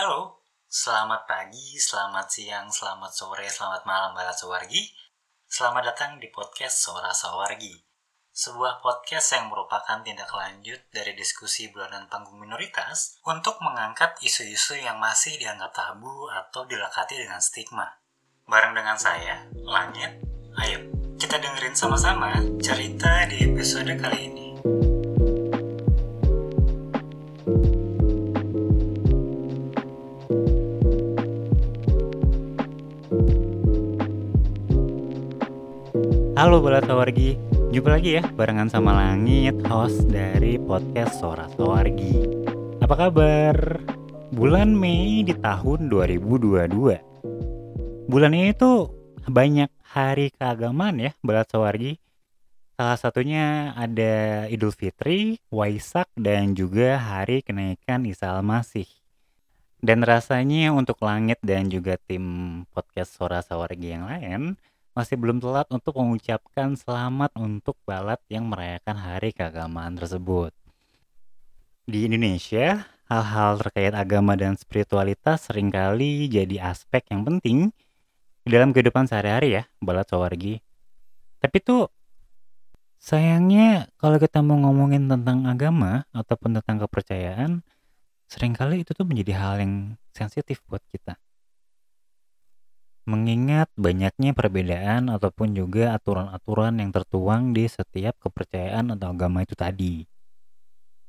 Halo, selamat pagi, selamat siang, selamat sore, selamat malam Barat Sawargi. Selamat datang di podcast Sora Sawargi. Sebuah podcast yang merupakan tindak lanjut dari diskusi bulanan panggung minoritas untuk mengangkat isu-isu yang masih dianggap tabu atau dilekati dengan stigma. Bareng dengan saya, Langit, ayo kita dengerin sama-sama cerita di episode kali ini. Halo Balat Sawargi, jumpa lagi ya barengan sama Langit, host dari podcast Sora Sawargi. Apa kabar? Bulan Mei di tahun 2022. Bulan ini tuh banyak hari keagamaan ya Balat Sawargi. Salah satunya ada Idul Fitri, Waisak, dan juga hari kenaikan Isa Al-Masih. Dan rasanya untuk Langit dan juga tim podcast Sora Sawargi yang lain, masih belum telat untuk mengucapkan selamat untuk balat yang merayakan hari keagamaan tersebut. Di Indonesia, hal-hal terkait agama dan spiritualitas sering kali jadi aspek yang penting dalam kehidupan sehari-hari ya, balat sawargi. Tapi tuh sayangnya kalau kita mau ngomongin tentang agama ataupun tentang kepercayaan, sering kali itu tuh menjadi hal yang sensitif buat kita. Mengingat banyaknya perbedaan ataupun juga aturan-aturan yang tertuang di setiap kepercayaan atau agama itu tadi.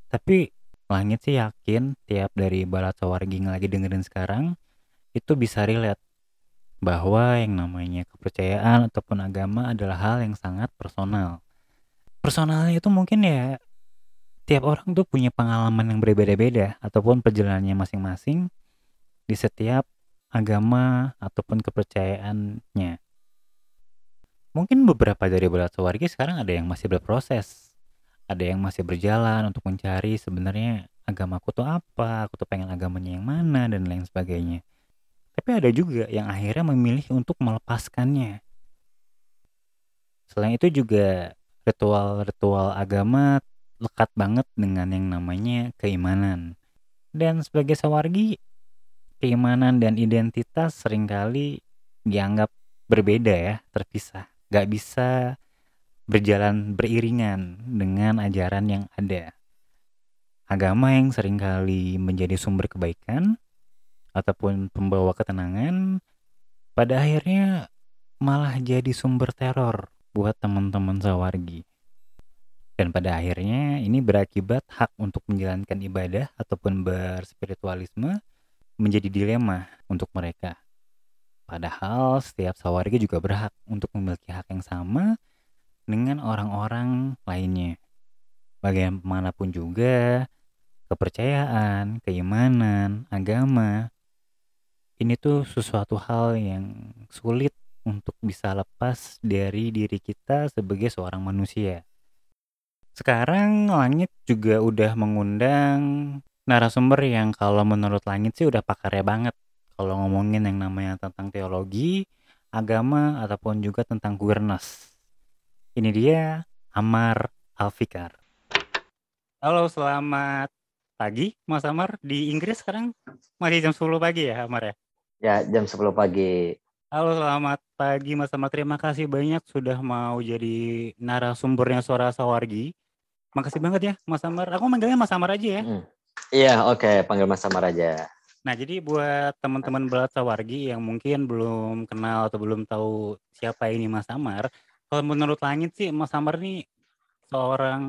Tapi langit sih yakin tiap dari balat sawargi yang lagi dengerin sekarang itu bisa relate bahwa yang namanya kepercayaan ataupun agama adalah hal yang sangat personal. Personalnya itu mungkin ya tiap orang tuh punya pengalaman yang berbeda-beda ataupun perjalanannya masing-masing di setiap agama ataupun kepercayaannya. Mungkin beberapa dari belat warga sekarang ada yang masih berproses. Ada yang masih berjalan untuk mencari sebenarnya agamaku tuh apa, aku tuh pengen agamanya yang mana dan lain sebagainya. Tapi ada juga yang akhirnya memilih untuk melepaskannya. Selain itu juga ritual-ritual agama lekat banget dengan yang namanya keimanan. Dan sebagai sawargi, keimanan dan identitas sering kali dianggap berbeda ya, terpisah. Gak bisa berjalan beriringan dengan ajaran yang ada. Agama yang sering kali menjadi sumber kebaikan ataupun pembawa ketenangan, pada akhirnya malah jadi sumber teror buat teman-teman sawargi. Dan pada akhirnya ini berakibat hak untuk menjalankan ibadah ataupun berspiritualisme menjadi dilema untuk mereka. Padahal setiap sawarga juga berhak untuk memiliki hak yang sama dengan orang-orang lainnya. Bagaimanapun juga, kepercayaan, keimanan, agama, ini tuh sesuatu hal yang sulit untuk bisa lepas dari diri kita sebagai seorang manusia. Sekarang langit juga udah mengundang narasumber yang kalau menurut langit sih udah pakarnya banget kalau ngomongin yang namanya tentang teologi, agama ataupun juga tentang queerness. Ini dia Amar Alfikar. Halo, selamat pagi Mas Amar. Di Inggris sekarang masih jam 10 pagi ya Amar ya? Ya, jam 10 pagi. Halo, selamat pagi Mas Amar. Terima kasih banyak sudah mau jadi narasumbernya Suara Sawargi. Makasih banget ya Mas Amar. Aku manggilnya Mas Amar aja ya. Hmm. Iya, oke, panggil Mas Samar aja. Nah, jadi buat teman-teman sawargi yang mungkin belum kenal atau belum tahu siapa ini Mas Samar, kalau menurut Langit sih Mas Samar ini seorang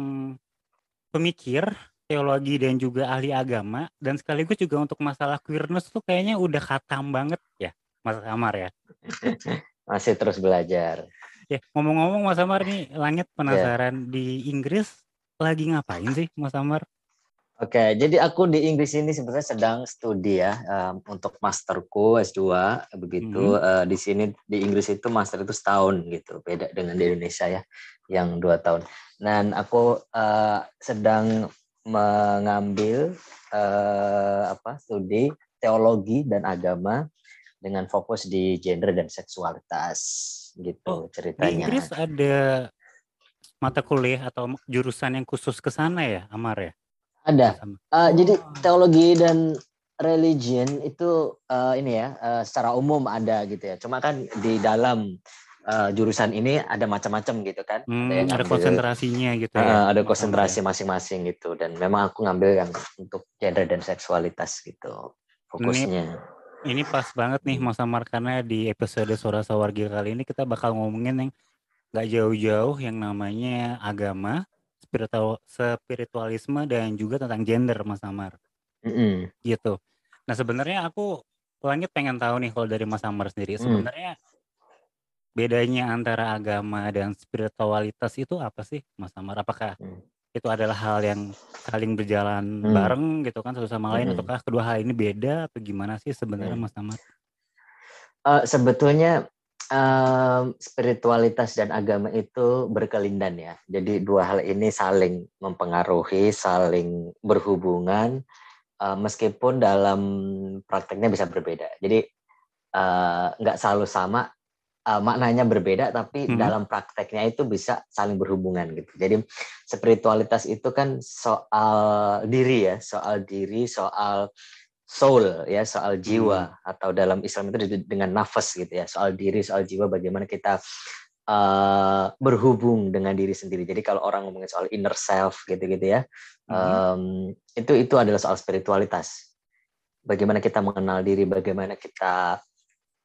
pemikir, teologi dan juga ahli agama dan sekaligus juga untuk masalah queerness tuh kayaknya udah katam banget ya, Mas Samar ya. Masih terus belajar. Ya, ngomong-ngomong Mas Samar nih, Langit iya. penasaran di Inggris lagi ngapain sih Mas Samar? Oke, jadi aku di Inggris ini sebenarnya sedang studi ya um, untuk masterku S2 begitu. Hmm. Uh, di sini di Inggris itu master itu setahun gitu, beda dengan di Indonesia ya yang dua tahun. Dan aku uh, sedang mengambil uh, apa studi teologi dan agama dengan fokus di gender dan seksualitas gitu oh, ceritanya. Di Inggris ada mata kuliah atau jurusan yang khusus ke sana ya, Amar ya? Ada. Uh, oh. Jadi teologi dan religion itu uh, ini ya uh, secara umum ada gitu ya. Cuma kan di dalam uh, jurusan ini ada macam-macam gitu kan. Hmm, ada yang ada konsentrasinya gitu ya. Uh, ada konsentrasi masing-masing gitu dan memang aku ngambil yang untuk gender dan seksualitas gitu fokusnya. Ini, ini pas banget nih Mas Amar karena di episode Suara Sawargi kali ini kita bakal ngomongin yang gak jauh-jauh yang namanya agama, spiritual, spiritualisme dan juga tentang gender Mas Amar. Mm -hmm. Gitu. Nah sebenarnya aku langit pengen tahu nih kalau dari Mas Amar sendiri mm. sebenarnya bedanya antara agama dan spiritualitas itu apa sih, Mas Amar? Apakah hmm. itu adalah hal yang saling berjalan hmm. bareng gitu kan satu sama lain, hmm. ataukah kedua hal ini beda atau gimana sih sebenarnya, hmm. Mas Amar? Uh, sebetulnya uh, spiritualitas dan agama itu berkelindan ya. Jadi dua hal ini saling mempengaruhi, saling berhubungan, uh, meskipun dalam prakteknya bisa berbeda. Jadi nggak uh, selalu sama uh, maknanya berbeda tapi hmm. dalam prakteknya itu bisa saling berhubungan gitu. Jadi spiritualitas itu kan soal diri ya, soal diri, soal soul ya, soal jiwa hmm. atau dalam Islam itu dengan nafas gitu ya, soal diri, soal jiwa bagaimana kita uh, berhubung dengan diri sendiri. Jadi kalau orang ngomongin soal inner self gitu-gitu ya, hmm. um, itu itu adalah soal spiritualitas. Bagaimana kita mengenal diri, bagaimana kita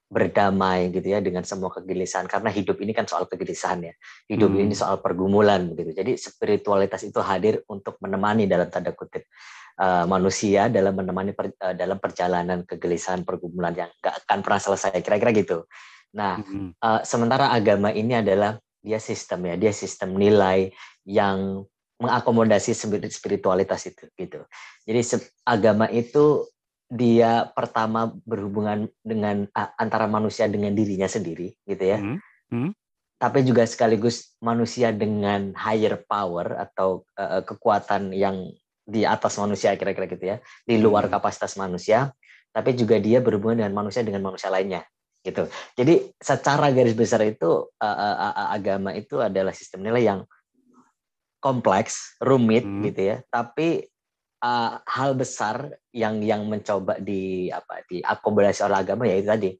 berdamai gitu ya dengan semua kegelisahan karena hidup ini kan soal kegelisahan ya hidup hmm. ini soal pergumulan gitu jadi spiritualitas itu hadir untuk menemani dalam tanda kutip uh, manusia dalam menemani per, uh, dalam perjalanan kegelisahan pergumulan yang gak akan pernah selesai kira-kira gitu nah uh, sementara agama ini adalah dia sistem ya dia sistem nilai yang mengakomodasi spiritualitas itu gitu jadi agama itu dia pertama berhubungan dengan antara manusia dengan dirinya sendiri gitu ya hmm. Hmm. tapi juga sekaligus manusia dengan higher power atau uh, kekuatan yang di atas manusia kira-kira gitu ya di luar hmm. kapasitas manusia tapi juga dia berhubungan dengan manusia dengan manusia lainnya gitu jadi secara garis besar itu agama itu adalah sistem nilai yang kompleks rumit hmm. gitu ya tapi uh, hal besar yang yang mencoba di apa diakomodasi oleh agama ya itu tadi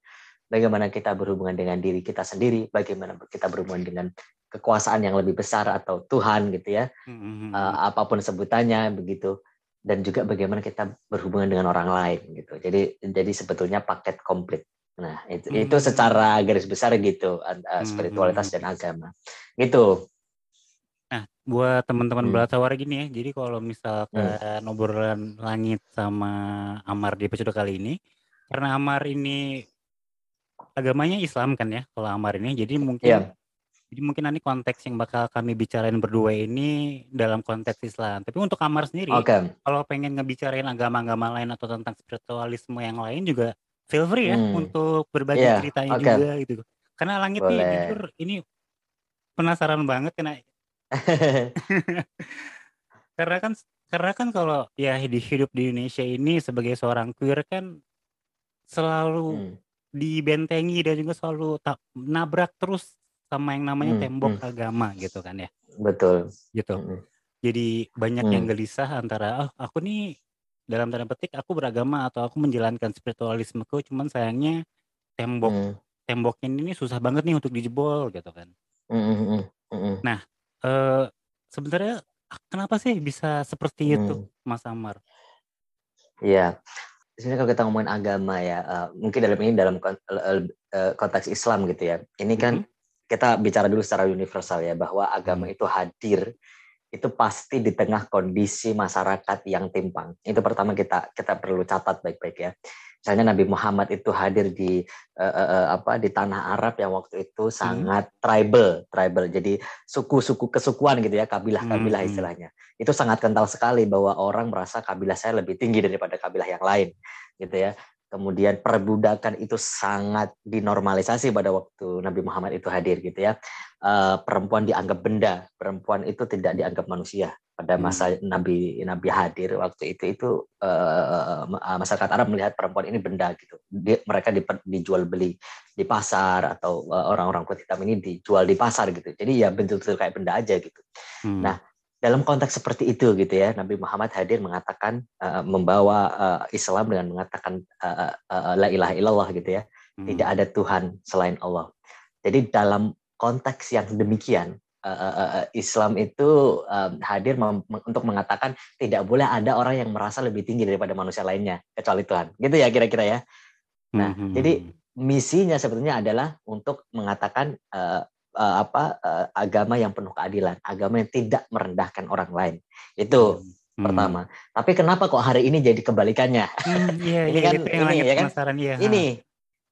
bagaimana kita berhubungan dengan diri kita sendiri bagaimana kita berhubungan dengan kekuasaan yang lebih besar atau Tuhan gitu ya mm-hmm. uh, apa pun sebutannya begitu dan juga bagaimana kita berhubungan dengan orang lain gitu jadi jadi sebetulnya paket komplit nah itu mm-hmm. itu secara garis besar gitu uh, spiritualitas mm-hmm. dan agama gitu Nah, buat teman-teman hmm. Belatawar gini ya, jadi kalau misalkan hmm. obrolan langit sama Amar di episode kali ini, karena Amar ini agamanya Islam kan ya, kalau Amar ini, jadi mungkin yeah. Jadi mungkin nanti konteks yang bakal kami bicarain berdua ini dalam konteks Islam. Tapi untuk Amar sendiri, okay. kalau pengen ngebicarain agama-agama lain atau tentang spiritualisme yang lain juga feel free ya hmm. untuk berbagi yeah. ceritanya okay. juga gitu. Karena langit Boleh. nih jujur ini penasaran banget karena Karena kan karena kan kalau ya di hidup di Indonesia ini sebagai seorang queer kan selalu hmm. dibentengi dan juga selalu tak nabrak terus sama yang namanya hmm. tembok hmm. agama gitu kan ya. Betul. Gitu. Hmm. Jadi banyak hmm. yang gelisah antara oh aku nih dalam tanda petik aku beragama atau aku menjalankan spiritualismeku cuman sayangnya tembok hmm. temboknya ini susah banget nih untuk dijebol gitu kan. Hmm. Hmm. Hmm. Nah, uh, sebenarnya kenapa sih bisa seperti itu, hmm. Mas Amar? Iya. Sebenarnya kalau kita ngomongin agama ya, uh, mungkin dalam ini dalam konteks Islam gitu ya. Ini kan -hmm. Kita bicara dulu secara universal ya, bahwa agama hmm. itu hadir itu pasti di tengah kondisi masyarakat yang timpang. Itu pertama kita kita perlu catat baik-baik ya. Misalnya Nabi Muhammad itu hadir di uh, uh, apa di tanah Arab yang waktu itu hmm. sangat hmm. tribal, tribal. Jadi suku-suku kesukuan gitu ya, kabilah-kabilah hmm. istilahnya. Itu sangat kental sekali bahwa orang merasa kabilah saya lebih tinggi daripada kabilah yang lain, gitu ya. Kemudian perbudakan itu sangat dinormalisasi pada waktu Nabi Muhammad itu hadir gitu ya. Uh, perempuan dianggap benda, perempuan itu tidak dianggap manusia pada hmm. masa hmm. Nabi Nabi hadir waktu itu itu uh, masyarakat Arab melihat perempuan ini benda gitu. Di, mereka di, dijual beli di pasar atau orang-orang kulit hitam ini dijual di pasar gitu. Jadi ya betul-betul kayak benda aja gitu. Hmm. Nah dalam konteks seperti itu gitu ya Nabi Muhammad hadir mengatakan uh, membawa uh, Islam dengan mengatakan uh, uh, la ilaha illallah gitu ya hmm. tidak ada Tuhan selain Allah jadi dalam konteks yang demikian uh, uh, Islam itu uh, hadir untuk mengatakan tidak boleh ada orang yang merasa lebih tinggi daripada manusia lainnya kecuali Tuhan gitu ya kira-kira ya nah hmm. jadi misinya sebetulnya adalah untuk mengatakan uh, uh, apa uh, agama yang penuh keadilan, agama yang tidak merendahkan orang lain. Itu hmm. pertama. Tapi kenapa kok hari ini jadi kebalikannya? Hmm, iya, ini iya, kan ini ya kan? Iya, ini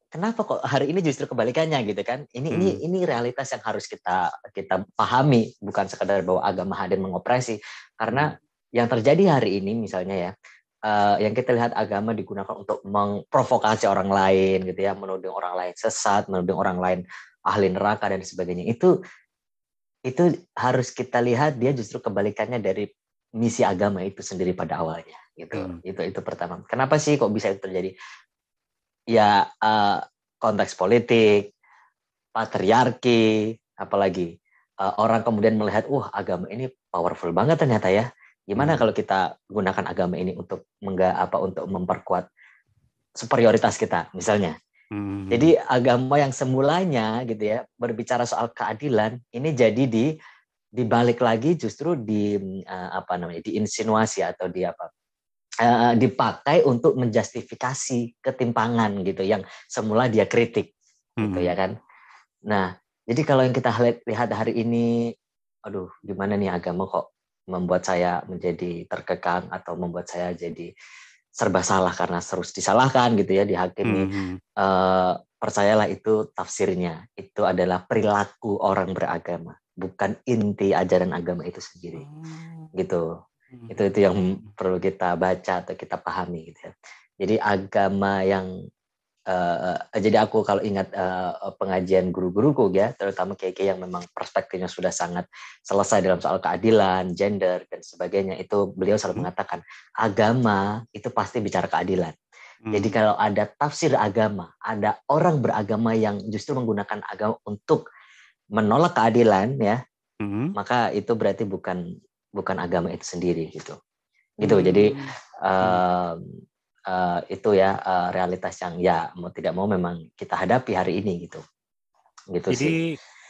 kenapa kok hari ini justru kebalikannya gitu kan? Ini hmm. ini ini realitas yang harus kita kita pahami, bukan sekadar bahwa agama hadir mengoperasi. Karena yang terjadi hari ini misalnya ya, uh, yang kita lihat agama digunakan untuk memprovokasi orang lain gitu ya, menuding orang lain sesat, menuding orang lain ahli neraka dan sebagainya. Itu itu harus kita lihat dia justru kebalikannya dari misi agama itu sendiri pada awalnya gitu. Hmm. itu itu pertama. Kenapa sih kok bisa itu terjadi? Ya uh, konteks politik patriarki apalagi uh, orang kemudian melihat wah agama ini powerful banget ternyata ya. Gimana hmm. kalau kita gunakan agama ini untuk mengga apa untuk memperkuat superioritas kita misalnya Hmm. Jadi agama yang semulanya gitu ya berbicara soal keadilan ini jadi di dibalik lagi justru di uh, apa namanya diinsinuasi atau di apa uh, dipakai untuk menjustifikasi ketimpangan gitu yang semula dia kritik hmm. gitu ya kan. Nah, jadi kalau yang kita lihat hari ini aduh gimana nih agama kok membuat saya menjadi terkekang atau membuat saya jadi serba salah karena terus disalahkan gitu ya dihakimi. Mm-hmm. Uh, percayalah itu tafsirnya. Itu adalah perilaku orang beragama, bukan inti ajaran agama itu sendiri. Oh. Gitu. Mm-hmm. Itu itu yang perlu kita baca atau kita pahami gitu ya. Jadi agama yang uh, jadi aku kalau ingat uh, pengajian guru-guruku ya, terutama KK yang memang perspektifnya sudah sangat selesai dalam soal keadilan, gender dan sebagainya, itu beliau selalu hmm. mengatakan agama itu pasti bicara keadilan. Hmm. Jadi kalau ada tafsir agama, ada orang beragama yang justru menggunakan agama untuk menolak keadilan ya, hmm. maka itu berarti bukan bukan agama itu sendiri gitu. Gitu. Hmm. Jadi uh, uh, itu ya uh, realitas yang ya mau tidak mau memang kita hadapi hari ini gitu. Gitu jadi, sih.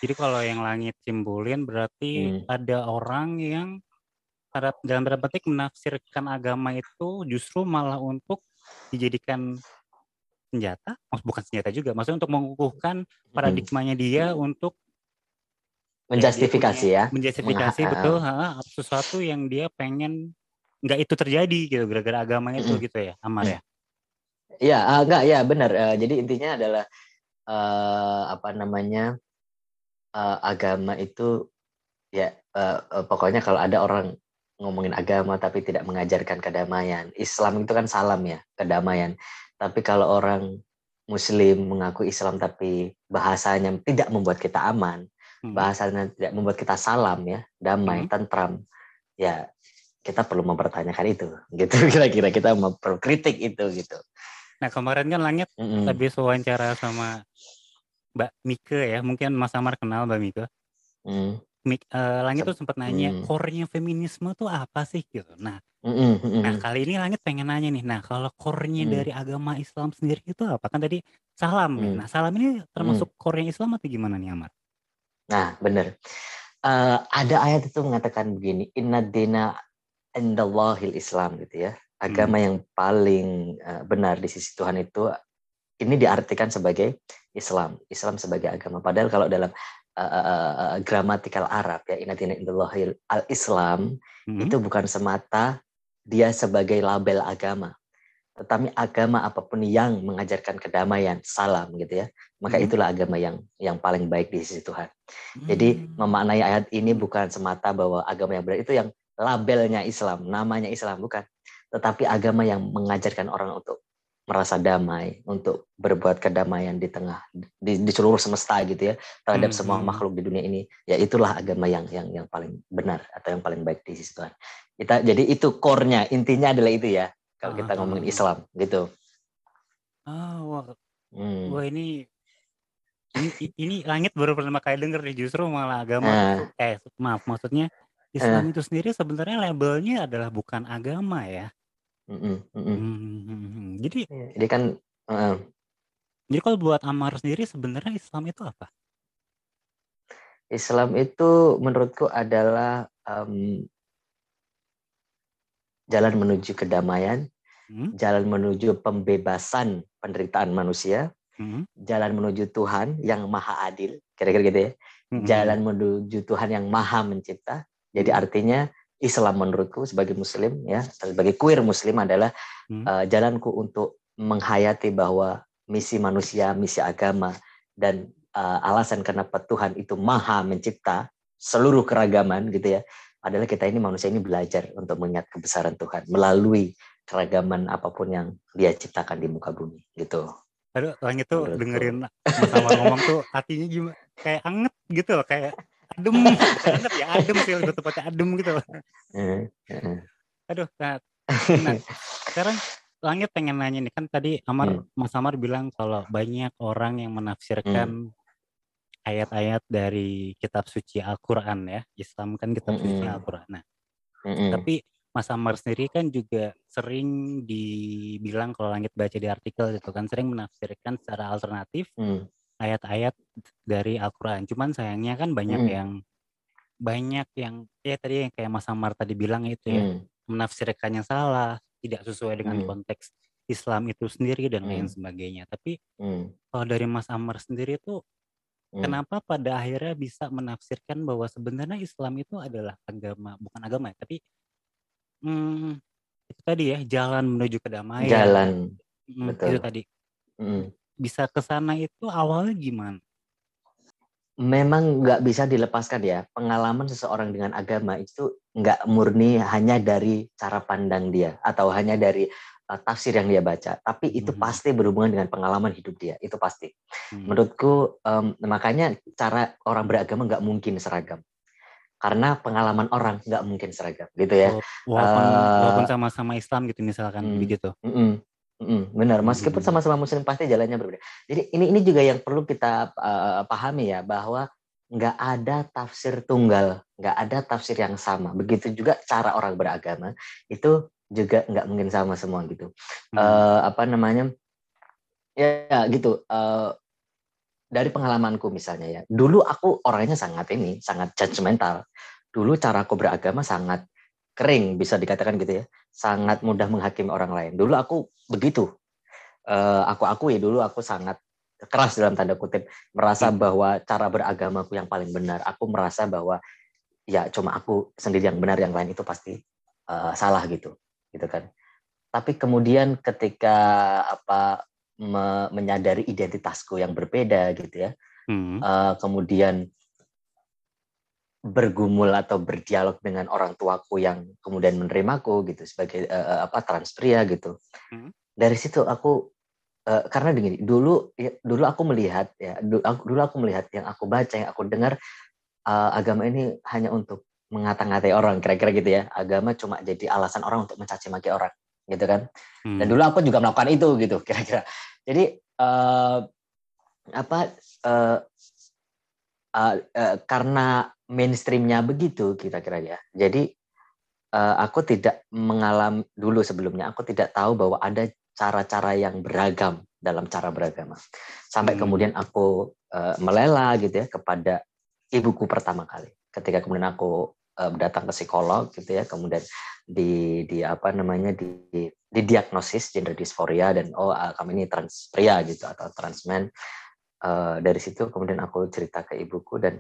Jadi kalau yang langit simpulin berarti hmm. ada orang yang dalam tanda petik menafsirkan agama itu justru malah untuk dijadikan senjata, bukan senjata juga, maksudnya untuk mengukuhkan hmm. paradigmanya dia hmm. untuk menjustifikasi ya, ya. menjustifikasi betul ha, sesuatu yang dia pengen nggak itu terjadi gitu gara-gara agama itu gitu ya Amar ya Iya, uh, enggak ya benar. Uh, jadi intinya adalah uh, apa namanya uh, agama itu ya uh, uh, pokoknya kalau ada orang ngomongin agama tapi tidak mengajarkan kedamaian. Islam itu kan salam ya, kedamaian. Tapi kalau orang Muslim mengaku Islam tapi bahasanya tidak membuat kita aman, bahasanya tidak membuat kita salam ya, damai, hmm. tentram, ya kita perlu mempertanyakan itu gitu kira-kira kita mau kritik itu gitu nah kemarin kan langit mm -hmm. habis wawancara sama Mbak Mika ya mungkin Mas Amar kenal Mbak Mika mm. Mik, uh, Langit tuh sempat nanya mm. core-nya feminisme tuh apa sih gitu. Nah, mm -hmm. nah kali ini Langit pengen nanya nih. Nah, kalau core-nya mm. dari agama Islam sendiri itu apa? Kan tadi salam mm. nih. Nah, salam ini termasuk mm. core-nya Islam atau gimana nih Amar? Nah, bener. Uh, ada ayat itu mengatakan begini, Inna dina indallahil Islam gitu ya. Agama hmm. yang paling uh, benar di sisi Tuhan itu ini diartikan sebagai Islam. Islam sebagai agama. Padahal kalau dalam uh, uh, uh, gramatikal Arab ya inatina indallahil al-Islam hmm. itu bukan semata dia sebagai label agama. Tetapi agama apa pun yang mengajarkan kedamaian, salam gitu ya, maka hmm. itulah agama yang yang paling baik di sisi Tuhan. Hmm. Jadi memaknai ayat ini bukan semata bahwa agama yang benar itu yang labelnya Islam, namanya Islam bukan, tetapi agama yang mengajarkan orang untuk merasa damai, untuk berbuat kedamaian di tengah di, di seluruh semesta gitu ya terhadap hmm. semua hmm. makhluk di dunia ini. Ya itulah agama yang yang yang paling benar atau yang paling baik di sisi Tuhan. Kita jadi itu core-nya, intinya adalah itu ya kalau kita ah, ngomongin Islam gitu. Ah, wah, hmm. wah ini ini, ini langit baru pertama kali denger nih justru malah agama nah. eh maaf maksudnya Islam itu sendiri sebenarnya labelnya adalah bukan agama ya. Mm-mm, mm-mm. Hmm, jadi Iya, Jadi kan uh, jadi kalau buat Amar sendiri sebenarnya Islam itu apa? Islam itu menurutku adalah em, jalan menuju kedamaian, Hmm, jalan menuju pembebasan penderitaan manusia, hmm, jalan menuju Tuhan yang maha adil, kira-kira gitu ya. hmm, Jalan menuju Tuhan yang maha mencipta. Jadi artinya Islam menurutku sebagai muslim ya, sebagai queer muslim adalah hmm, eh, jalanku untuk menghayati bahwa misi manusia, misi agama dan eh, alasan kenapa Tuhan itu maha mencipta seluruh keragaman gitu ya, adalah kita ini manusia ini belajar untuk mengingat kebesaran Tuhan melalui keragaman apa pun yang Dia ciptakan di muka bumi gitu. Aduh, tuh Menurutku. dengerin Mas Amar ngomong tuh hatinya gimana? Kayak anget gitu loh, kayak adem. Anget ya, adem sih lebih tepatnya adem gitu. Eh, eh, Aduh, nah, nah, sekarang Langit pengen nanya nih kan tadi Amar Hmm. Mas Amar bilang kalau banyak orang yang menafsirkan ayat-ayat dari kitab suci Al-Qur'an ya. Islam kan kitab suci Mm-mm. Al-Qur'an. Nah, mm-mm, tapi Mas Amar sendiri kan juga sering dibilang kalau Langit baca di artikel itu kan sering menafsirkan secara alternatif mm, ayat-ayat dari Al-Qur'an. Cuman sayangnya kan banyak Mm. yang banyak yang ya tadi yang kayak Mas Amar tadi bilang itu ya mm, menafsirkannya salah, tidak sesuai dengan Hmm. konteks Islam itu sendiri dan lain Hmm. sebagainya. Tapi mm, kalau dari Mas Amar sendiri tuh mm. kenapa pada akhirnya bisa menafsirkan bahwa sebenarnya Islam itu adalah agama bukan agama ya, tapi hmm, itu tadi ya jalan menuju kedamaian. Jalan, Hmm, betul. itu tadi mm. Bisa ke sana itu awalnya gimana? memang nggak bisa dilepaskan ya pengalaman seseorang dengan agama itu nggak murni hanya dari cara pandang dia atau hanya dari uh, tafsir yang dia baca tapi itu Mhm. pasti berhubungan dengan pengalaman hidup dia itu pasti Hmm. menurutku em, makanya cara orang beragama nggak mungkin seragam karena pengalaman orang nggak mungkin seragam gitu ya Wala- Walaupun walaupun Eh, sama-sama Islam gitu misalkan hmm. begitu. Mm-mm. Mm-mm, benar, meskipun Mhm. sama-sama muslim pasti jalannya berbeda. Jadi ini ini juga yang perlu kita uh, pahami ya bahwa nggak ada tafsir tunggal, nggak ada tafsir yang sama. Begitu juga cara orang beragama itu juga nggak mungkin sama semua gitu. Hmm. Eh, apa namanya? Ya, ya, gitu. Eh, dari pengalamanku misalnya ya, dulu aku orangnya sangat ini, sangat judgmental. Dulu cara aku beragama sangat kering bisa dikatakan gitu ya. Sangat mudah menghakimi orang lain. Dulu aku begitu. Eh, aku akui dulu aku sangat keras dalam tanda kutip. Merasa Hmm. bahwa cara beragamaku yang paling benar. Aku merasa bahwa ya cuma aku sendiri yang benar yang lain itu pasti eh, salah gitu. Gitu kan. Tapi kemudian ketika apa me- menyadari identitasku yang berbeda gitu ya Hmm. eh, kemudian bergumul atau berdialog dengan orang tuaku yang kemudian menerimaku gitu sebagai eh, apa transpria gitu. Hmm. Dari situ aku eh, karena begini dulu ya, dulu aku melihat ya dulu aku, dulu aku melihat yang aku baca yang aku dengar eh, agama ini hanya untuk mengata-ngatai orang kira-kira gitu ya. Agama cuma jadi alasan orang untuk mencaci maki orang gitu kan. Dan Hmm. dulu aku juga melakukan itu gitu kira-kira. Jadi eh, apa eh, eh, eh, karena mainstreamnya begitu kira-kira ya. Jadi eh, aku tidak mengalami dulu sebelumnya aku tidak tahu bahwa ada cara-cara yang beragam dalam cara beragama. Sampai Hmm. kemudian aku eh, melela gitu ya kepada ibuku pertama kali. Ketika kemudian aku eh, datang ke psikolog gitu ya, kemudian di di apa namanya di di didiagnosis gender dysphoria dan oh ah, kamu ini trans pria gitu atau transmen. Eh, dari situ kemudian aku cerita ke ibuku dan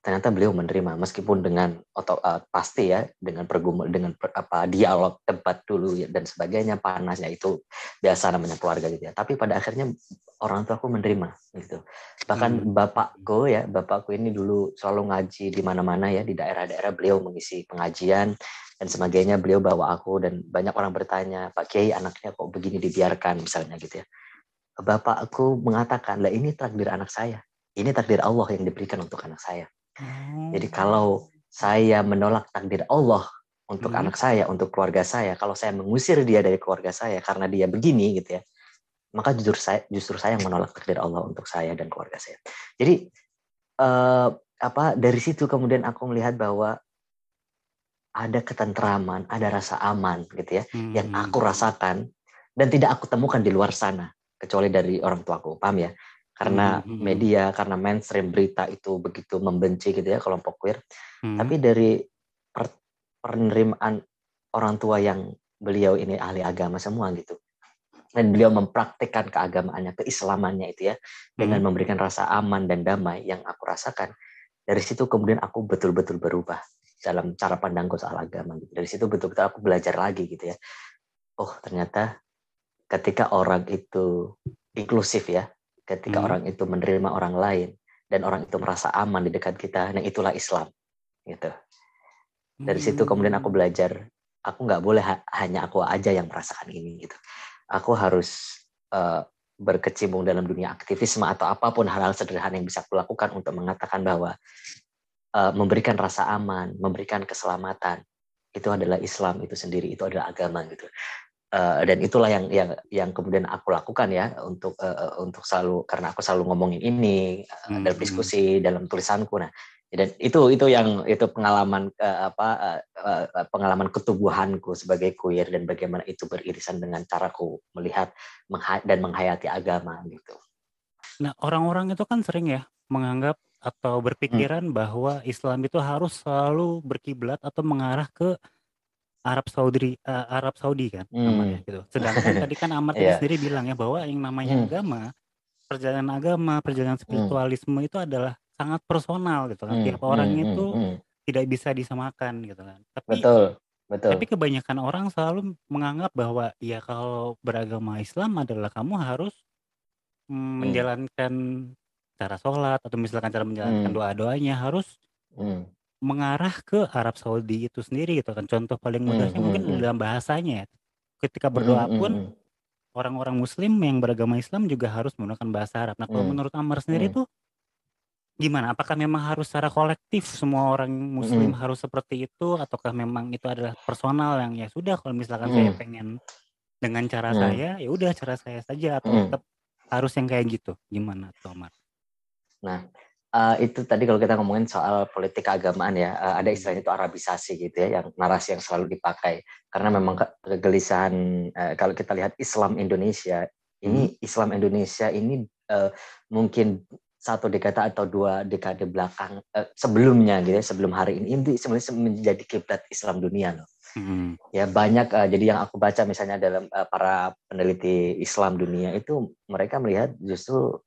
ternyata beliau menerima meskipun dengan atau eh, pasti ya dengan pergumul dengan per- apa dialog debat dulu ya, dan sebagainya panasnya itu biasa namanya keluarga gitu ya. Tapi pada akhirnya orang tua aku menerima gitu. Bahkan Hmm. bapakku ya bapakku ini dulu selalu ngaji di mana-mana ya di daerah-daerah beliau mengisi pengajian dan sebagainya beliau bawa aku dan banyak orang bertanya Pak Kiai anaknya kok begini dibiarkan? misalnya gitu ya. Bapakku mengatakan lah ini takdir anak saya. Ini takdir Allah yang diberikan untuk anak saya Oh. jadi kalau saya menolak takdir Allah untuk Hmm. anak saya, untuk keluarga saya, kalau saya mengusir dia dari keluarga saya karena dia begini gitu ya, maka jujur saya justru saya yang menolak takdir Allah untuk saya dan keluarga saya. Jadi eh, apa dari situ kemudian aku melihat bahwa ada ketentraman, ada rasa aman gitu ya, Hmm. yang aku rasakan dan tidak aku temukan di luar sana kecuali dari orang tuaku, paham ya? Karena Hmm. media, karena mainstream berita itu begitu membenci gitu ya kelompok queer. Hmm. Tapi dari per- penerimaan orang tua yang beliau ini ahli agama semua gitu. Dan beliau mempraktikkan keagamaannya, keislamannya itu ya, dengan Hmm. memberikan rasa aman dan damai yang aku rasakan. Dari situ kemudian aku betul-betul berubah dalam cara pandangku soal agama. gitu. Dari situ betul-betul aku belajar lagi gitu ya. Oh ternyata ketika orang itu inklusif ya, ketika Hmm. orang itu menerima orang lain dan orang itu merasa aman di dekat kita, nah itulah Islam gitu. Dari situ kemudian aku Hmm. belajar, aku nggak boleh ha- hanya aku aja yang merasakan ini gitu. Aku harus eh, berkecimpung dalam dunia aktivisme atau apa pun hal-hal sederhana yang bisa aku lakukan untuk mengatakan bahwa eh, memberikan rasa aman, memberikan keselamatan itu adalah Islam itu sendiri, itu adalah agama gitu. Eh, dan itulah yang yang yang kemudian aku lakukan ya untuk eh, untuk selalu karena aku selalu ngomongin ini Hmm. dalam diskusi dalam tulisanku nah dan itu itu yang itu pengalaman eh, apa eh, pengalaman ketubuhanku sebagai queer dan bagaimana itu beririsan dengan caraku melihat mengha- dan menghayati agama gitu. Nah, orang-orang itu kan sering ya menganggap atau berpikiran bahwa Islam itu harus selalu berkiblat atau mengarah ke Arab Saudi eh, Arab Saudi kan Hmm. gitu. Sedangkan tadi kan tadi Iya. sendiri bilang ya bahwa yang namanya Hmm. agama, perjalanan agama, perjalanan spiritualisme itu adalah sangat personal gitu kan. Hmm, Tiap orang hmm, itu hmm, hmm. tidak bisa disamakan gitu kan. Tapi Betul, betul. tapi kebanyakan orang selalu menganggap bahwa ya kalau beragama Islam adalah kamu harus mm, Hmm. menjalankan cara sholat atau misalkan cara menjalankan Hmm. doa-doanya harus Hmm. Mengarah ke Arab Saudi itu sendiri gitu kan. Contoh paling Hmm, mudahnya hmm, mungkin hmm. dalam bahasanya ya. Ketika berdoa pun hmm. orang-orang muslim yang beragama Islam juga harus menggunakan bahasa Arab. Nah, kalau Hmm. menurut Amar sendiri tuh gimana? Apakah memang harus secara kolektif semua orang muslim Hmm. harus seperti itu ataukah memang itu adalah personal yang ya sudah kalau misalkan saya Hmm. pengen dengan cara Hmm. saya ya udah cara saya saja atau Hmm. tetap harus yang kayak gitu. Gimana tuh Amar? Nah, eh, itu tadi kalau kita ngomongin soal politik keagamaan ya, eh, ada istilahnya itu Arabisasi gitu ya, yang narasi yang selalu dipakai. Karena memang ke- kegelisahan eh, kalau kita lihat Islam Indonesia, ini Islam Indonesia ini eh, mungkin satu dekade atau dua dekade belakang eh, sebelumnya gitu ya, sebelum hari ini ini sebenarnya menjadi kiblat Islam dunia loh. Hmm. Ya banyak eh, jadi yang aku baca misalnya dalam eh, para peneliti Islam dunia itu mereka melihat justru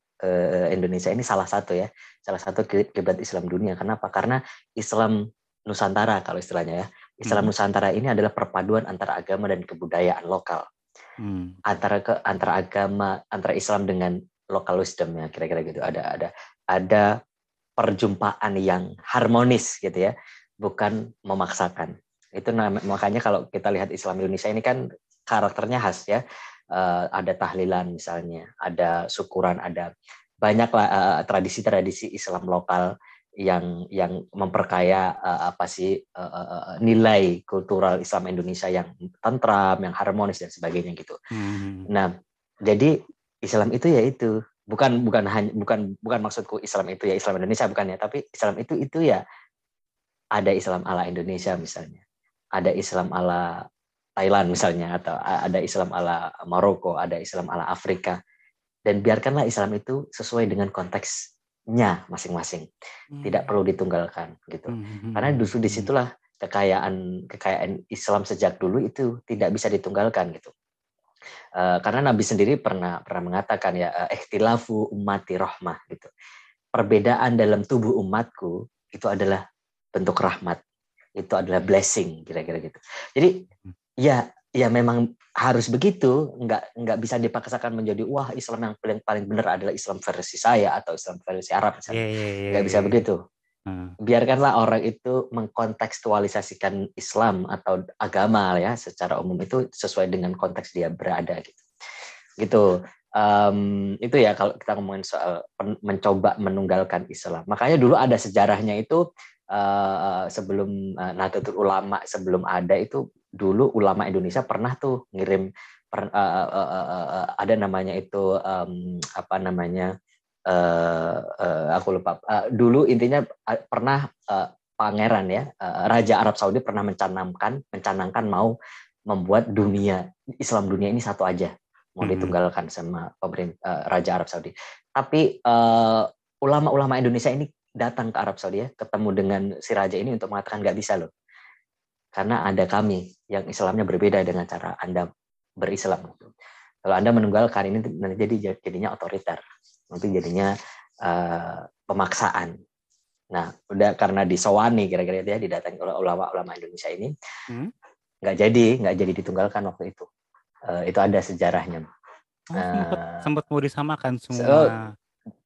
Indonesia ini salah satu ya, salah satu ki- kiblat Islam dunia. Kenapa? Karena Islam Nusantara kalau istilahnya ya. Islam Hmm. Nusantara ini adalah perpaduan antara agama dan kebudayaan lokal, Hmm. antara ke antara agama antara Islam dengan lokal wisdom ya kira-kira gitu. Ada ada ada perjumpaan yang harmonis gitu ya, bukan memaksakan. Itu makanya kalau kita lihat Islam Indonesia ini kan karakternya khas ya. Eh, ada tahlilan misalnya, ada syukuran, ada banyak lah eh, tradisi-tradisi Islam lokal yang yang memperkaya eh, apa sih eh, eh, nilai kultural Islam Indonesia yang tentram, yang harmonis dan sebagainya gitu. Hmm. Nah, jadi Islam itu ya itu bukan bukan hanya bukan bukan maksudku Islam itu ya Islam Indonesia bukan ya, tapi Islam itu itu ya ada Islam ala Indonesia misalnya, ada Islam ala Thailand misalnya atau ada Islam ala Maroko, ada Islam ala Afrika. Dan biarkanlah Islam itu sesuai dengan konteksnya masing-masing, tidak perlu ditunggalkan gitu. Hmm. Karena justru di situlah kekayaan kekayaan Islam sejak dulu itu tidak bisa ditunggalkan gitu. Eh, karena Nabi sendiri pernah pernah mengatakan ya eh, ikhtilafu ummati rahmah gitu. Perbedaan dalam tubuh umatku itu adalah bentuk rahmat. Itu adalah blessing kira-kira gitu. Jadi ya ya memang harus begitu, nggak nggak bisa dipaksakan menjadi wah Islam yang paling paling benar adalah Islam versi saya atau Islam versi Arab misalnya. iya, iya, Nggak bisa iya. begitu Hmm. biarkanlah orang itu mengkontekstualisasikan Islam atau agama ya secara umum itu sesuai dengan konteks dia berada gitu. Gitu. Em, itu ya kalau kita ngomongin soal mencoba menunggalkan Islam. Makanya dulu ada sejarahnya itu eh, sebelum eh, Nahdlatul Ulama sebelum ada itu dulu ulama Indonesia pernah tuh ngirim per- eh, eh, eh, eh, ada namanya itu em, apa namanya eh eh, aku lupa. Eh, dulu intinya pernah eh, pangeran ya uh, Raja Arab Saudi pernah mencanangkan mencanangkan mau membuat dunia Islam dunia ini satu aja mau hmm. ditunggalkan sama pemerintah uh, Raja Arab Saudi. Tapi ulama ulama-ulama Indonesia ini datang ke Arab Saudi ya, ketemu dengan si raja ini untuk mengatakan nggak bisa loh, karena ada kami yang Islamnya berbeda dengan cara anda berislam. Kalau anda menunggalkan ini nanti jadi jadinya otoriter, nanti jadinya uh, pemaksaan. Nah, udah karena disowani kira-kira dia didatangi oleh ulama-ulama Indonesia ini, hmm? nggak jadi, nggak jadi ditunggalkan waktu itu. Uh, itu ada sejarahnya. Oh, sempat, uh, sempat mau disamakan semua. So,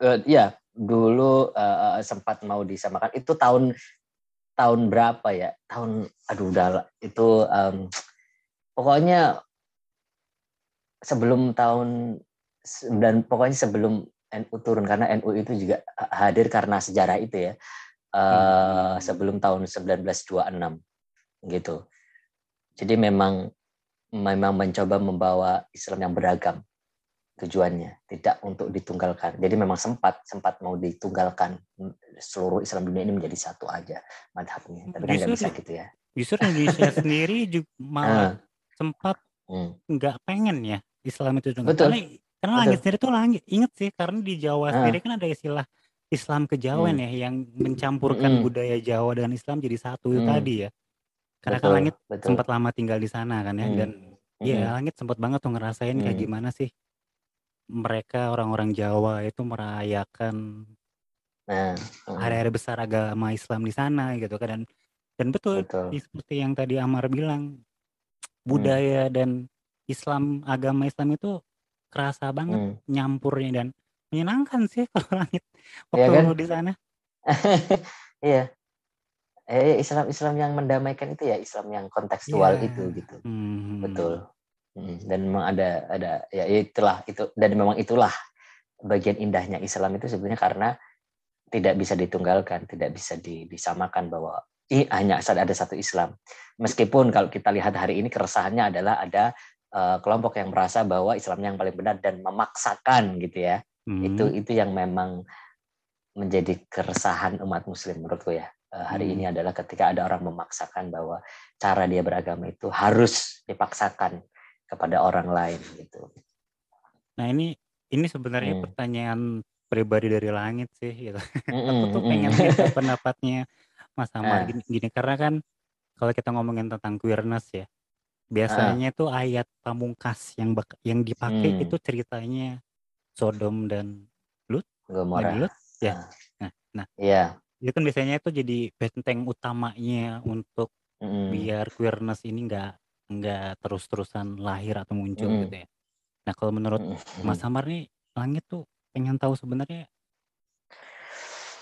uh, ya, dulu uh, sempat mau disamakan. Itu tahun tahun berapa ya? Tahun, aduh udah itu um, pokoknya sebelum tahun dan pokoknya sebelum NU turun karena NU itu juga hadir karena sejarah itu ya. Uh, sebelum tahun 1926 gitu. Jadi memang memang mencoba membawa Islam yang beragam tujuannya, tidak untuk ditunggalkan. Jadi memang sempat sempat mau ditunggalkan seluruh Islam dunia ini menjadi satu aja madhabnya. Tapi kan nggak bisa gitu ya. Justru Indonesia sendiri juga malah uh, sempat hmm. nggak hmm. pengen ya Islam itu juga. Karena, karena Betul. langit sendiri tuh langit. Ingat sih karena di Jawa uh. sendiri kan ada istilah Islam kejawen hmm. ya yang mencampurkan hmm. budaya Jawa dan Islam jadi satu itu hmm. tadi ya. Karena kan betul, kan langit betul. sempat lama tinggal di sana kan ya hmm. dan ya hmm. langit sempat banget tuh ngerasain hmm. kayak gimana sih mereka orang-orang Jawa itu merayakan nah, hari-hari besar agama Islam di sana gitu kan dan dan betul, betul. seperti yang tadi Amar bilang budaya hmm. dan Islam agama Islam itu kerasa banget hmm. nyampurnya dan menyenangkan sih kalau langit iya waktu ya kan? di sana. iya eh Islam Islam yang mendamaikan itu ya Islam yang kontekstual yeah. itu gitu hmm. betul. Dan memang ada ada ya itulah itu dan memang itulah bagian indahnya Islam itu sebenarnya karena tidak bisa ditunggalkan tidak bisa disamakan bahwa ini hanya ada satu Islam meskipun kalau kita lihat hari ini keresahannya adalah ada uh, kelompok yang merasa bahwa Islam yang paling benar dan memaksakan gitu ya hmm. itu itu yang memang menjadi keresahan umat Muslim menurutku ya Eh, hari hmm. ini adalah ketika ada orang memaksakan bahwa cara dia beragama itu harus dipaksakan kepada orang lain gitu. Nah ini ini sebenarnya hmm. pertanyaan pribadi dari langit sih gitu. Hmm, Aku tuh hmm, pengen lihat pendapatnya Mas Amar eh. gini, gini karena kan kalau kita ngomongin tentang queerness ya biasanya uh. tuh ayat pamungkas yang yang dipakai hmm. itu ceritanya Sodom dan Lut, Gomora. Lut ya. Nah, nah. Iya. Itu kan biasanya itu jadi benteng utamanya untuk mm. biar queerness ini nggak nggak terus-terusan lahir atau muncul mm. gitu ya. Nah kalau menurut mm. Mas Amar nih langit tuh pengen tahu sebenarnya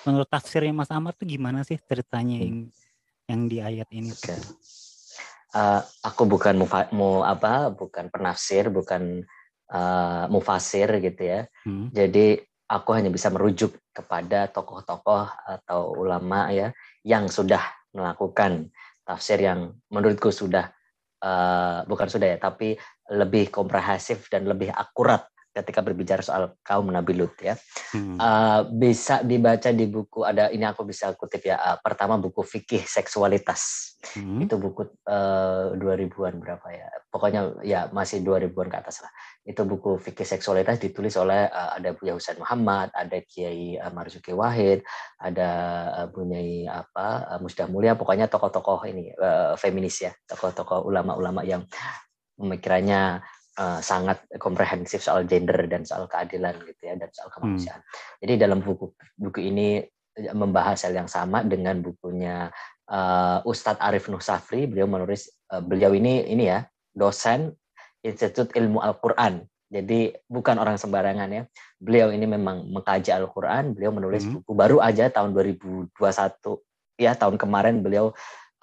menurut tafsirnya Mas Amar tuh gimana sih ceritanya yang yang di ayat ini? Okay. Uh, aku bukan mufa, mu apa bukan penafsir bukan uh, mufasir gitu ya. Hmm. Jadi aku hanya bisa merujuk kepada tokoh-tokoh atau ulama ya yang sudah melakukan tafsir yang menurutku sudah uh, bukan sudah ya tapi lebih komprehensif dan lebih akurat ketika berbicara soal kaum Nabi Lut ya. Hmm. Uh, bisa dibaca di buku ada ini aku bisa kutip ya. Uh, pertama buku fikih seksualitas. Hmm. Itu buku uh, 2000-an berapa ya. Pokoknya ya masih 2000-an ke atas lah. Itu buku fikih seksualitas ditulis oleh uh, ada Buya Husain Muhammad, ada Kiai uh, Marzuki Wahid, ada uh, Bunyai apa uh, Musdah Mulia, pokoknya tokoh-tokoh ini uh, feminis ya, tokoh-tokoh ulama-ulama yang pemikirannya uh, sangat komprehensif soal gender dan soal keadilan gitu ya dan soal kemanusiaan. Hmm. Jadi dalam buku buku ini membahas hal yang sama dengan bukunya uh, Ustadz Arif Nuh Safri. Beliau menulis uh, beliau ini ini ya dosen Institut Ilmu Al-Qur'an. Jadi bukan orang sembarangan ya. Beliau ini memang mengkaji Al-Qur'an, beliau menulis hmm. buku baru aja tahun 2021 ya tahun kemarin beliau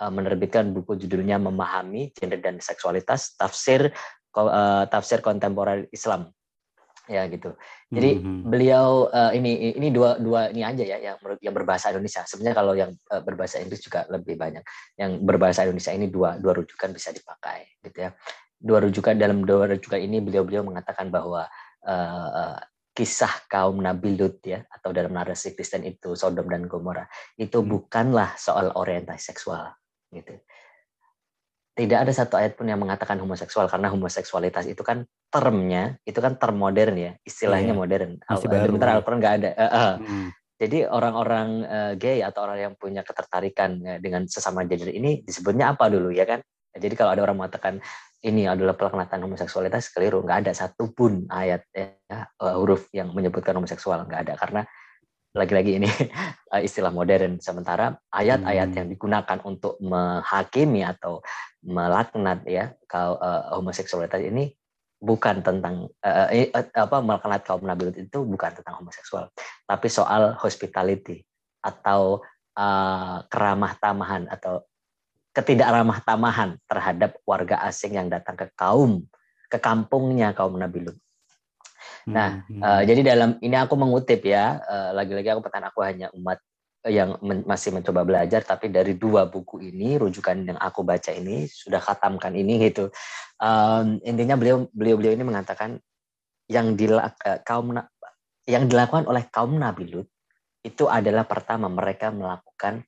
menerbitkan buku judulnya Memahami Gender dan Seksualitas Tafsir uh, tafsir kontemporer Islam ya gitu. Jadi mm-hmm. beliau uh, ini ini dua dua ini aja ya yang yang berbahasa Indonesia. Sebenarnya kalau yang uh, berbahasa Inggris juga lebih banyak. Yang berbahasa Indonesia ini dua dua rujukan bisa dipakai gitu ya. Dua rujukan dalam dua rujukan ini beliau-beliau mengatakan bahwa uh, uh, kisah kaum Nabi Lut ya atau dalam narasi Kristen itu Sodom dan Gomora itu hmm. bukanlah soal orientasi seksual gitu. Tidak ada satu ayat pun yang mengatakan homoseksual karena homoseksualitas itu kan termnya itu kan term modern ya istilahnya yeah. modern. Masih Al baru. Al-Quran nggak ada. Uh, uh. Hmm. Jadi orang-orang uh, gay atau orang yang punya ketertarikan ya, dengan sesama gender ini disebutnya apa dulu ya kan? Jadi kalau ada orang mengatakan ini adalah pelaknaan homoseksualitas keliru nggak ada satupun ayat ya, uh, huruf yang menyebutkan homoseksual nggak ada karena lagi-lagi ini uh, istilah modern sementara ayat-ayat hmm. yang digunakan untuk menghakimi atau melaknat ya kalau uh, homoseksualitas ini bukan tentang uh, uh, apa melaknat kaum nabi itu bukan tentang homoseksual tapi soal hospitality atau uh, keramah tamahan atau ketidakramah tamahan terhadap warga asing yang datang ke kaum ke kampungnya kaum Nabi Lut. Nah, hmm. uh, jadi dalam ini aku mengutip ya, uh, lagi-lagi aku petan aku hanya umat yang men masih mencoba belajar, tapi dari dua buku ini, rujukan yang aku baca ini sudah khatamkan ini gitu. Um, intinya beliau beliau beliau ini mengatakan yang dilak, kaum yang dilakukan oleh kaum Nabi Lut itu adalah pertama mereka melakukan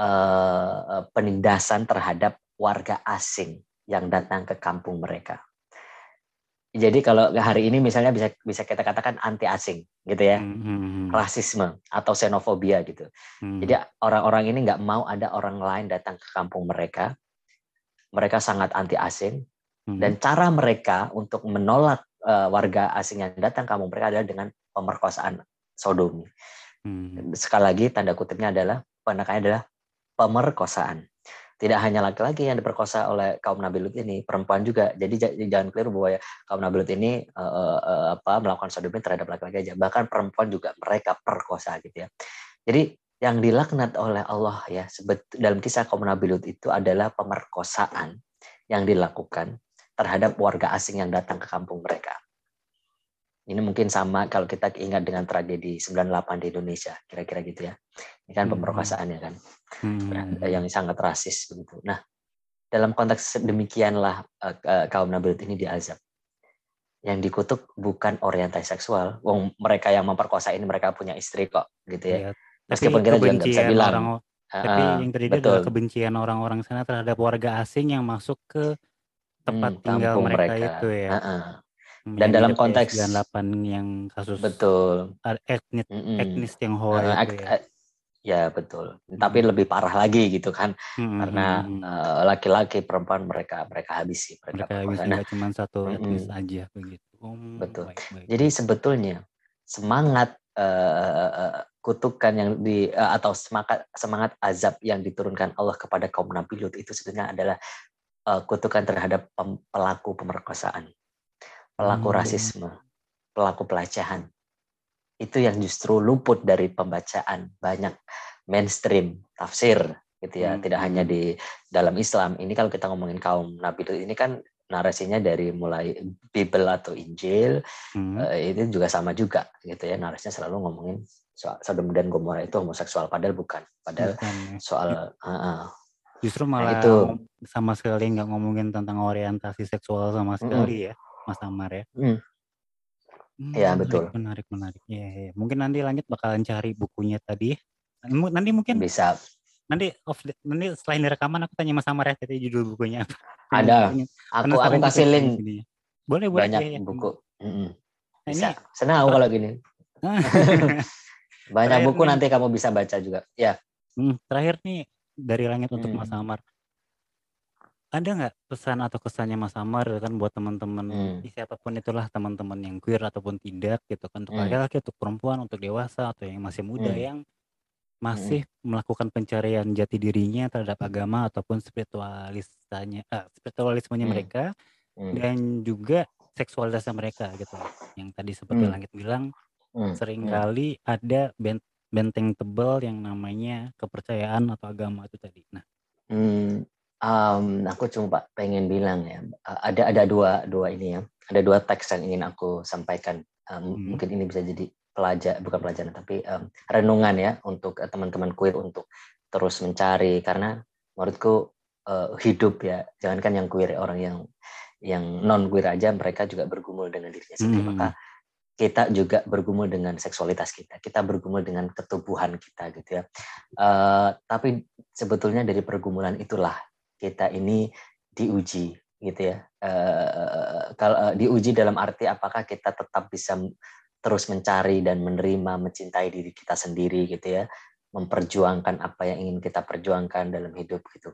uh, penindasan terhadap warga asing yang datang ke kampung mereka. Jadi kalau hari ini misalnya bisa bisa kita katakan anti asing gitu ya, mm-hmm. rasisme atau xenofobia gitu. Mm-hmm. Jadi orang-orang ini nggak mau ada orang lain datang ke kampung mereka. Mereka sangat anti asing mm-hmm. dan cara mereka untuk menolak uh, warga asing yang datang ke kampung mereka adalah dengan pemerkosaan sodomi. Mm-hmm. Sekali lagi tanda kutipnya adalah penekannya adalah pemerkosaan. Tidak hanya laki-laki yang diperkosa oleh kaum Nabi Lut ini, perempuan juga. Jadi jangan keliru bahwa ya, kaum Nabi Lut ini uh, uh, apa melakukan sodomi terhadap laki-laki aja. Bahkan perempuan juga mereka perkosa gitu ya. Jadi yang dilaknat oleh Allah ya sebet, dalam kisah kaum Nabi Lut itu adalah pemerkosaan yang dilakukan terhadap warga asing yang datang ke kampung mereka. Ini mungkin sama kalau kita ingat dengan tragedi 98 di Indonesia, kira-kira gitu ya. Ini kan hmm. pemerkosaannya kan, hmm. yang sangat rasis begitu. Nah, dalam konteks demikianlah uh, kaum Nabi ini diazab. Yang dikutuk bukan orientasi seksual. Wong mereka yang memperkosa ini mereka punya istri kok, gitu ya. ya Meskipun kita juga nggak bisa bilang. Orang, uh, tapi yang terjadi betul. adalah kebencian orang-orang sana terhadap warga asing yang masuk ke tempat hmm, tinggal mereka, mereka itu ya. Uh -uh dan dalam konteks 98 yang kasus betul etnis mm -mm. etnis Tionghoa uh, itu ya. Ya betul hmm. tapi lebih parah lagi gitu kan hmm. karena laki-laki uh, perempuan mereka mereka habisi mereka, mereka habisi nah, cuma satu mm etnis aja begitu oh, betul baik, baik. jadi sebetulnya semangat uh, kutukan yang di uh, atau semangat semangat azab yang diturunkan Allah kepada kaum Nabi Lut itu sebenarnya adalah uh, kutukan terhadap pelaku pemerkosaan pelaku hmm. rasisme, pelaku pelecehan. Itu yang justru luput dari pembacaan banyak mainstream tafsir gitu ya. Hmm. Tidak hanya di dalam Islam. Ini kalau kita ngomongin kaum Nabi itu ini kan narasinya dari mulai Bible atau Injil hmm. uh, itu juga sama juga gitu ya narasinya selalu ngomongin soal Sodom dan Gomora itu homoseksual padahal bukan padahal bukan. Ya. soal uh, uh, justru nah, malah nah, itu sama sekali nggak ngomongin tentang orientasi seksual sama sekali mm, ya Mas Amar ya. Hmm. Hmm, ya betul. Menarik, menarik. Ya, ya. Mungkin nanti lanjut bakalan cari bukunya tadi. Nanti mungkin bisa. Nanti off nanti selain rekaman aku tanya Mas Amar ya tadi judul bukunya apa. Ada. Aku aku kasih link. Boleh boleh. Banyak ya, ya. buku. Mm -hmm. Bisa. Ini, Senang aku kalau gini. Banyak buku nih, nanti kamu bisa baca juga. Ya. Hmm, terakhir nih dari langit hmm. untuk Mas Amar ada nggak pesan atau kesannya Mas Amar kan buat teman-teman hmm. siapa pun itulah teman-teman yang queer ataupun tidak gitu kan untuk hmm. laki-laki, untuk perempuan, untuk dewasa atau yang masih muda hmm. yang masih hmm. melakukan pencarian jati dirinya terhadap agama ataupun spiritualisanya uh, spiritualismenya hmm. mereka hmm. dan juga seksualitasnya mereka gitu. Yang tadi seperti hmm. Langit bilang hmm. sering kali hmm. ada benteng tebal yang namanya kepercayaan atau agama itu tadi. Nah, hmm Um, aku cuma pengen bilang ya, ada ada dua dua ini ya, ada dua teks yang ingin aku sampaikan. Um, hmm. Mungkin ini bisa jadi pelajar bukan pelajaran tapi um, renungan ya untuk uh, teman-teman queer untuk terus mencari karena menurutku uh, hidup ya, jangankan yang queer orang yang yang non queer aja mereka juga bergumul dengan dirinya sendiri. Hmm. Maka kita juga bergumul dengan seksualitas kita, kita bergumul dengan ketubuhan kita gitu ya. Uh, tapi sebetulnya dari pergumulan itulah kita ini diuji gitu ya. Uh, kalau uh, diuji dalam arti apakah kita tetap bisa terus mencari dan menerima, mencintai diri kita sendiri gitu ya, memperjuangkan apa yang ingin kita perjuangkan dalam hidup gitu.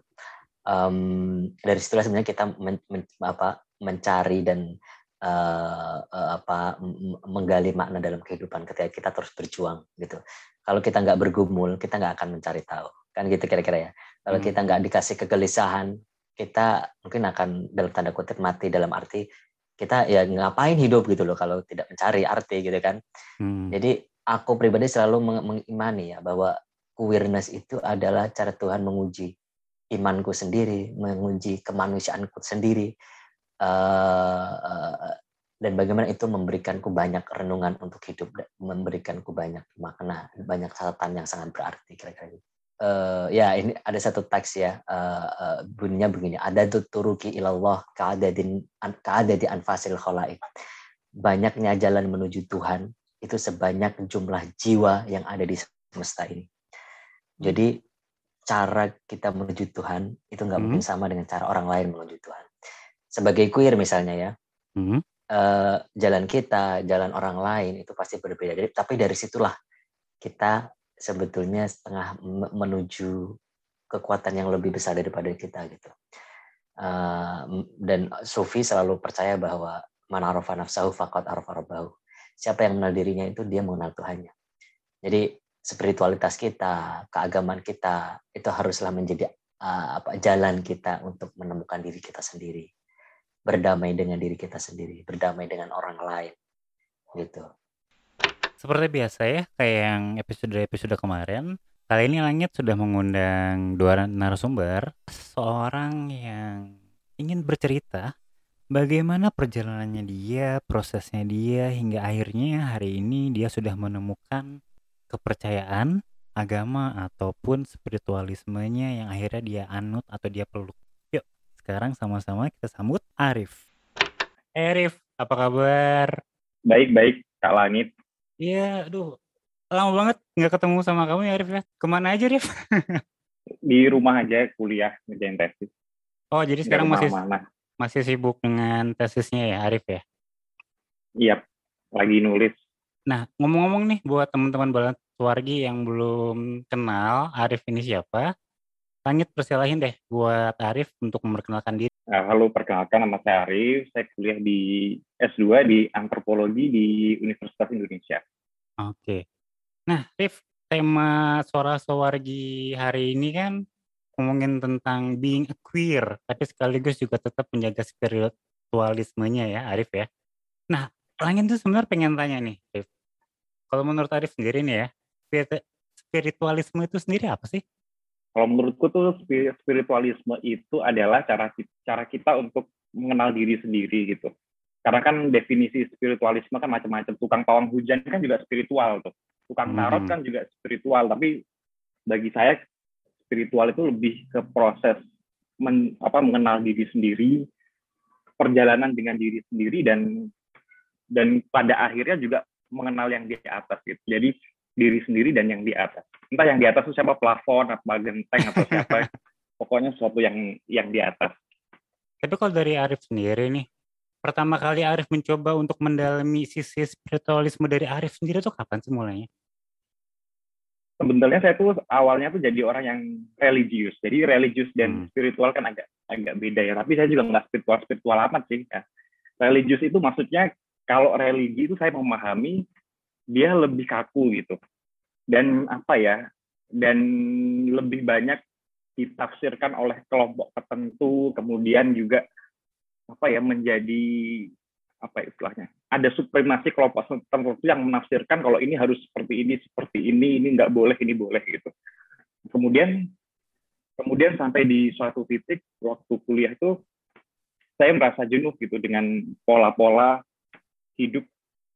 Um, dari situlah sebenarnya kita men, men, apa, mencari dan uh, apa menggali makna dalam kehidupan ketika kita terus berjuang gitu. Kalau kita nggak bergumul, kita nggak akan mencari tahu. Kan gitu kira-kira ya. Kalau hmm. kita nggak dikasih kegelisahan, kita mungkin akan dalam tanda kutip mati dalam arti kita ya ngapain hidup gitu loh kalau tidak mencari arti gitu kan. Hmm. Jadi aku pribadi selalu mengimani ya bahwa queerness itu adalah cara Tuhan menguji imanku sendiri, menguji kemanusiaanku sendiri, uh, dan bagaimana itu memberikanku banyak renungan untuk hidup, memberikanku banyak makna, banyak catatan yang sangat berarti kira-kira gitu. Uh, ya ini ada satu teks ya uh, uh, bunyinya begini ada turuki ilallah kaadadin kaadadi anfasil khalaik banyaknya jalan menuju Tuhan itu sebanyak jumlah jiwa yang ada di semesta ini jadi cara kita menuju Tuhan itu nggak hmm. mungkin sama dengan cara orang lain menuju Tuhan sebagai queer misalnya ya, mm-hmm. Uh, jalan kita, jalan orang lain itu pasti berbeda. Jadi, tapi dari situlah kita sebetulnya setengah menuju kekuatan yang lebih besar daripada kita gitu. Uh, dan Sufi selalu percaya bahwa mana arafa nafsahu arafa rabbahu. Siapa yang mengenal dirinya itu dia mengenal Tuhannya. Jadi spiritualitas kita, keagamaan kita itu haruslah menjadi uh, apa jalan kita untuk menemukan diri kita sendiri berdamai dengan diri kita sendiri, berdamai dengan orang lain, gitu. Seperti biasa ya, kayak yang episode-episode kemarin, kali ini Langit sudah mengundang dua narasumber, seorang yang ingin bercerita bagaimana perjalanannya dia, prosesnya dia, hingga akhirnya hari ini dia sudah menemukan kepercayaan, agama, ataupun spiritualismenya yang akhirnya dia anut atau dia peluk. Sekarang sama-sama kita sambut Arif. Eh, Arif, apa kabar? Baik-baik, Kak Langit. Iya, aduh. Lama banget nggak ketemu sama kamu ya, Arif ya. Ke mana aja, Arif? Di rumah aja kuliah ngerjain tesis. Oh, jadi sekarang masih mana. masih sibuk dengan tesisnya ya, Arif ya? Iya, lagi nulis. Nah, ngomong-ngomong nih buat teman-teman balat Suwargi yang belum kenal Arif ini siapa, Langit persilahin deh buat Arif untuk memperkenalkan diri. Nah, halo, perkenalkan nama saya Arif. Saya kuliah di S2 di Antropologi di Universitas Indonesia. Oke. Nah, Arif, tema Suara Sawargi hari ini kan ngomongin tentang being a queer, tapi sekaligus juga tetap menjaga spiritualismenya ya, Arif ya. Nah, Langit tuh sebenarnya pengen tanya nih, Arif. Kalau menurut Arif sendiri nih ya, spiritualisme itu sendiri apa sih? Kalau menurutku tuh spiritualisme itu adalah cara cara kita untuk mengenal diri sendiri gitu. Karena kan definisi spiritualisme kan macam-macam. Tukang pawang hujan kan juga spiritual tuh. Tukang hmm. tarot kan juga spiritual. Tapi bagi saya spiritual itu lebih ke proses men, apa mengenal diri sendiri, perjalanan dengan diri sendiri dan dan pada akhirnya juga mengenal yang di atas gitu. Jadi diri sendiri dan yang di atas entah yang di atas itu siapa plafon apa genteng atau siapa. Pokoknya sesuatu yang yang di atas. Tapi kalau dari Arif sendiri nih pertama kali Arif mencoba untuk mendalami sisi spiritualisme dari Arif sendiri tuh kapan sih mulainya? Sebenarnya saya tuh awalnya tuh jadi orang yang religius. Jadi religius dan hmm. spiritual kan agak agak beda ya. Tapi saya juga nggak spiritual spiritual amat sih ya. religius itu maksudnya kalau religi itu saya memahami dia lebih kaku gitu dan apa ya dan lebih banyak ditafsirkan oleh kelompok tertentu kemudian juga apa ya menjadi apa istilahnya ada supremasi kelompok tertentu yang menafsirkan kalau ini harus seperti ini seperti ini ini nggak boleh ini boleh gitu. Kemudian kemudian sampai di suatu titik waktu kuliah itu saya merasa jenuh gitu dengan pola-pola hidup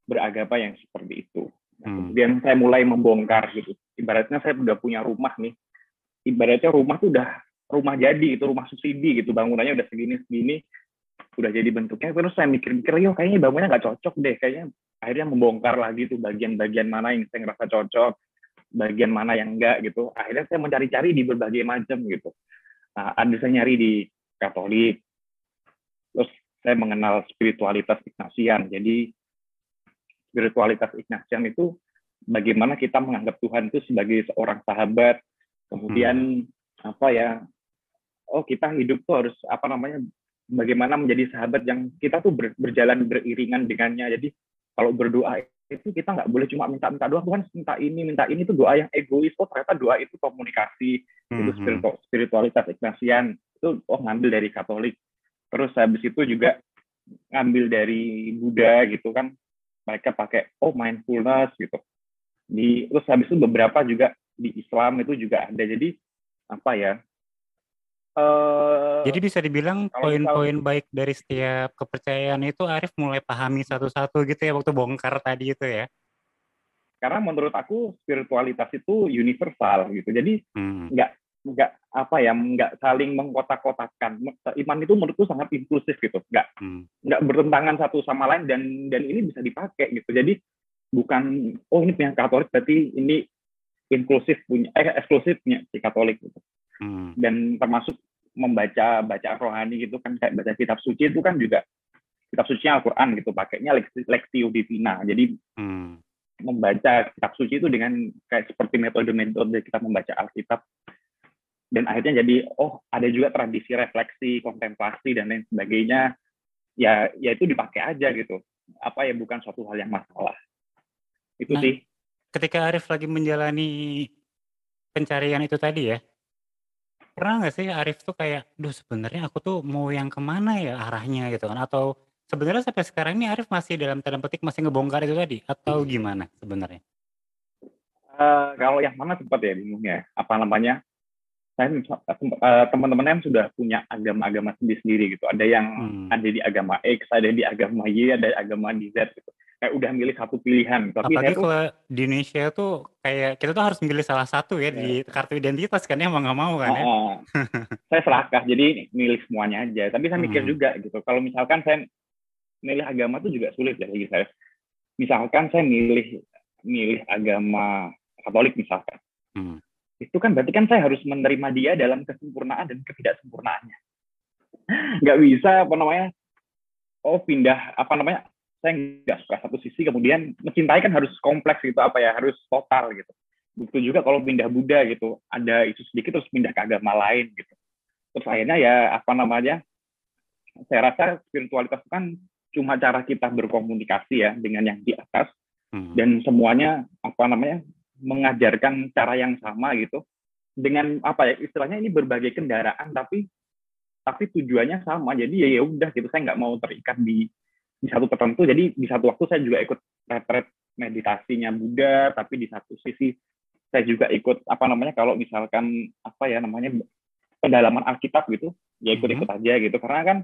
beragama yang seperti itu Hmm. Kemudian saya mulai membongkar gitu. Ibaratnya saya udah punya rumah nih. Ibaratnya rumah tuh udah rumah jadi itu rumah subsidi gitu. Bangunannya udah segini segini udah jadi bentuknya. Terus saya mikir-mikir yo kayaknya bangunnya nggak cocok deh. Kayaknya akhirnya membongkar lagi tuh bagian-bagian mana yang saya ngerasa cocok bagian mana yang enggak gitu. Akhirnya saya mencari-cari di berbagai macam gitu. Nah ada saya nyari di Katolik. Terus saya mengenal spiritualitas Ignatian. Jadi spiritualitas Ignatian itu bagaimana kita menganggap Tuhan itu sebagai seorang sahabat kemudian hmm. apa ya oh kita hidup tuh harus apa namanya bagaimana menjadi sahabat yang kita tuh ber, berjalan beriringan dengannya. Jadi kalau berdoa itu kita nggak boleh cuma minta-minta doa, Tuhan minta ini, minta ini itu doa yang egois. Oh ternyata doa itu komunikasi, mm-hmm. itu spiritual, spiritualitas Ignatian itu oh ngambil dari Katolik. Terus habis itu juga ngambil dari Buddha gitu kan. Mereka pakai oh mindfulness gitu. Di terus habis itu beberapa juga di Islam itu juga ada. Jadi apa ya? Uh, Jadi bisa dibilang poin-poin baik dari setiap kepercayaan itu Arif mulai pahami satu-satu gitu ya waktu bongkar tadi itu ya. Karena menurut aku spiritualitas itu universal gitu. Jadi hmm. Nggak apa ya nggak saling mengkotak-kotakan. Iman itu menurutku sangat inklusif gitu. Nggak hmm. nggak bertentangan satu sama lain dan dan ini bisa dipakai gitu. Jadi bukan oh ini punya Katolik berarti ini inklusif punya eh eksklusif punya si Katolik gitu hmm. dan termasuk membaca baca rohani gitu kan kayak baca kitab suci itu kan juga kitab suci Al-Quran gitu pakainya Lectio Divina jadi hmm. membaca kitab suci itu dengan kayak seperti metode-metode kita membaca Alkitab dan akhirnya jadi oh ada juga tradisi refleksi kontemplasi dan lain sebagainya. Ya ya itu dipakai aja gitu. Apa ya bukan suatu hal yang masalah. Itu nah, sih. ketika Arif lagi menjalani pencarian itu tadi ya Pernah nggak sih Arif tuh kayak, "Duh sebenarnya aku tuh mau yang ke mana ya arahnya?" Gitu kan, atau sebenarnya sampai sekarang ini Arif masih dalam tanda petik masih ngebongkar itu tadi, atau gimana sebenarnya? Uh, kalau yang mana sempat ya bingung ya, apa namanya, saya teman-teman yang sudah punya agama-agama sendiri-sendiri gitu. Ada yang hmm. ada di agama X, ada di agama Y, ada agama di Z gitu kayak udah milih satu pilihan. Tapi Apalagi kalau di Indonesia tuh kayak kita tuh harus milih salah satu ya, ya. di kartu identitas kan ya mau nggak mau kan ya. saya serakah jadi milih semuanya aja. Tapi saya mikir hmm. juga gitu. Kalau misalkan saya milih agama tuh juga sulit ya bagi saya. Misalkan saya milih milih agama Katolik misalkan. Hmm. Itu kan berarti kan saya harus menerima dia dalam kesempurnaan dan ketidaksempurnaannya. Nggak bisa apa namanya oh pindah apa namanya saya nggak suka satu sisi kemudian mencintai kan harus kompleks gitu apa ya harus total gitu begitu juga kalau pindah Buddha gitu ada isu sedikit terus pindah ke agama lain gitu terus akhirnya ya apa namanya saya rasa spiritualitas kan cuma cara kita berkomunikasi ya dengan yang di atas hmm. dan semuanya apa namanya mengajarkan cara yang sama gitu. Dengan apa ya istilahnya ini berbagai kendaraan tapi tapi tujuannya sama. Jadi ya ya udah gitu saya nggak mau terikat di di satu tertentu. Jadi di satu waktu saya juga ikut retret meditasinya Buddha tapi di satu sisi saya juga ikut apa namanya kalau misalkan apa ya namanya pendalaman Alkitab gitu ya ikut-ikut mm-hmm. aja gitu. Karena kan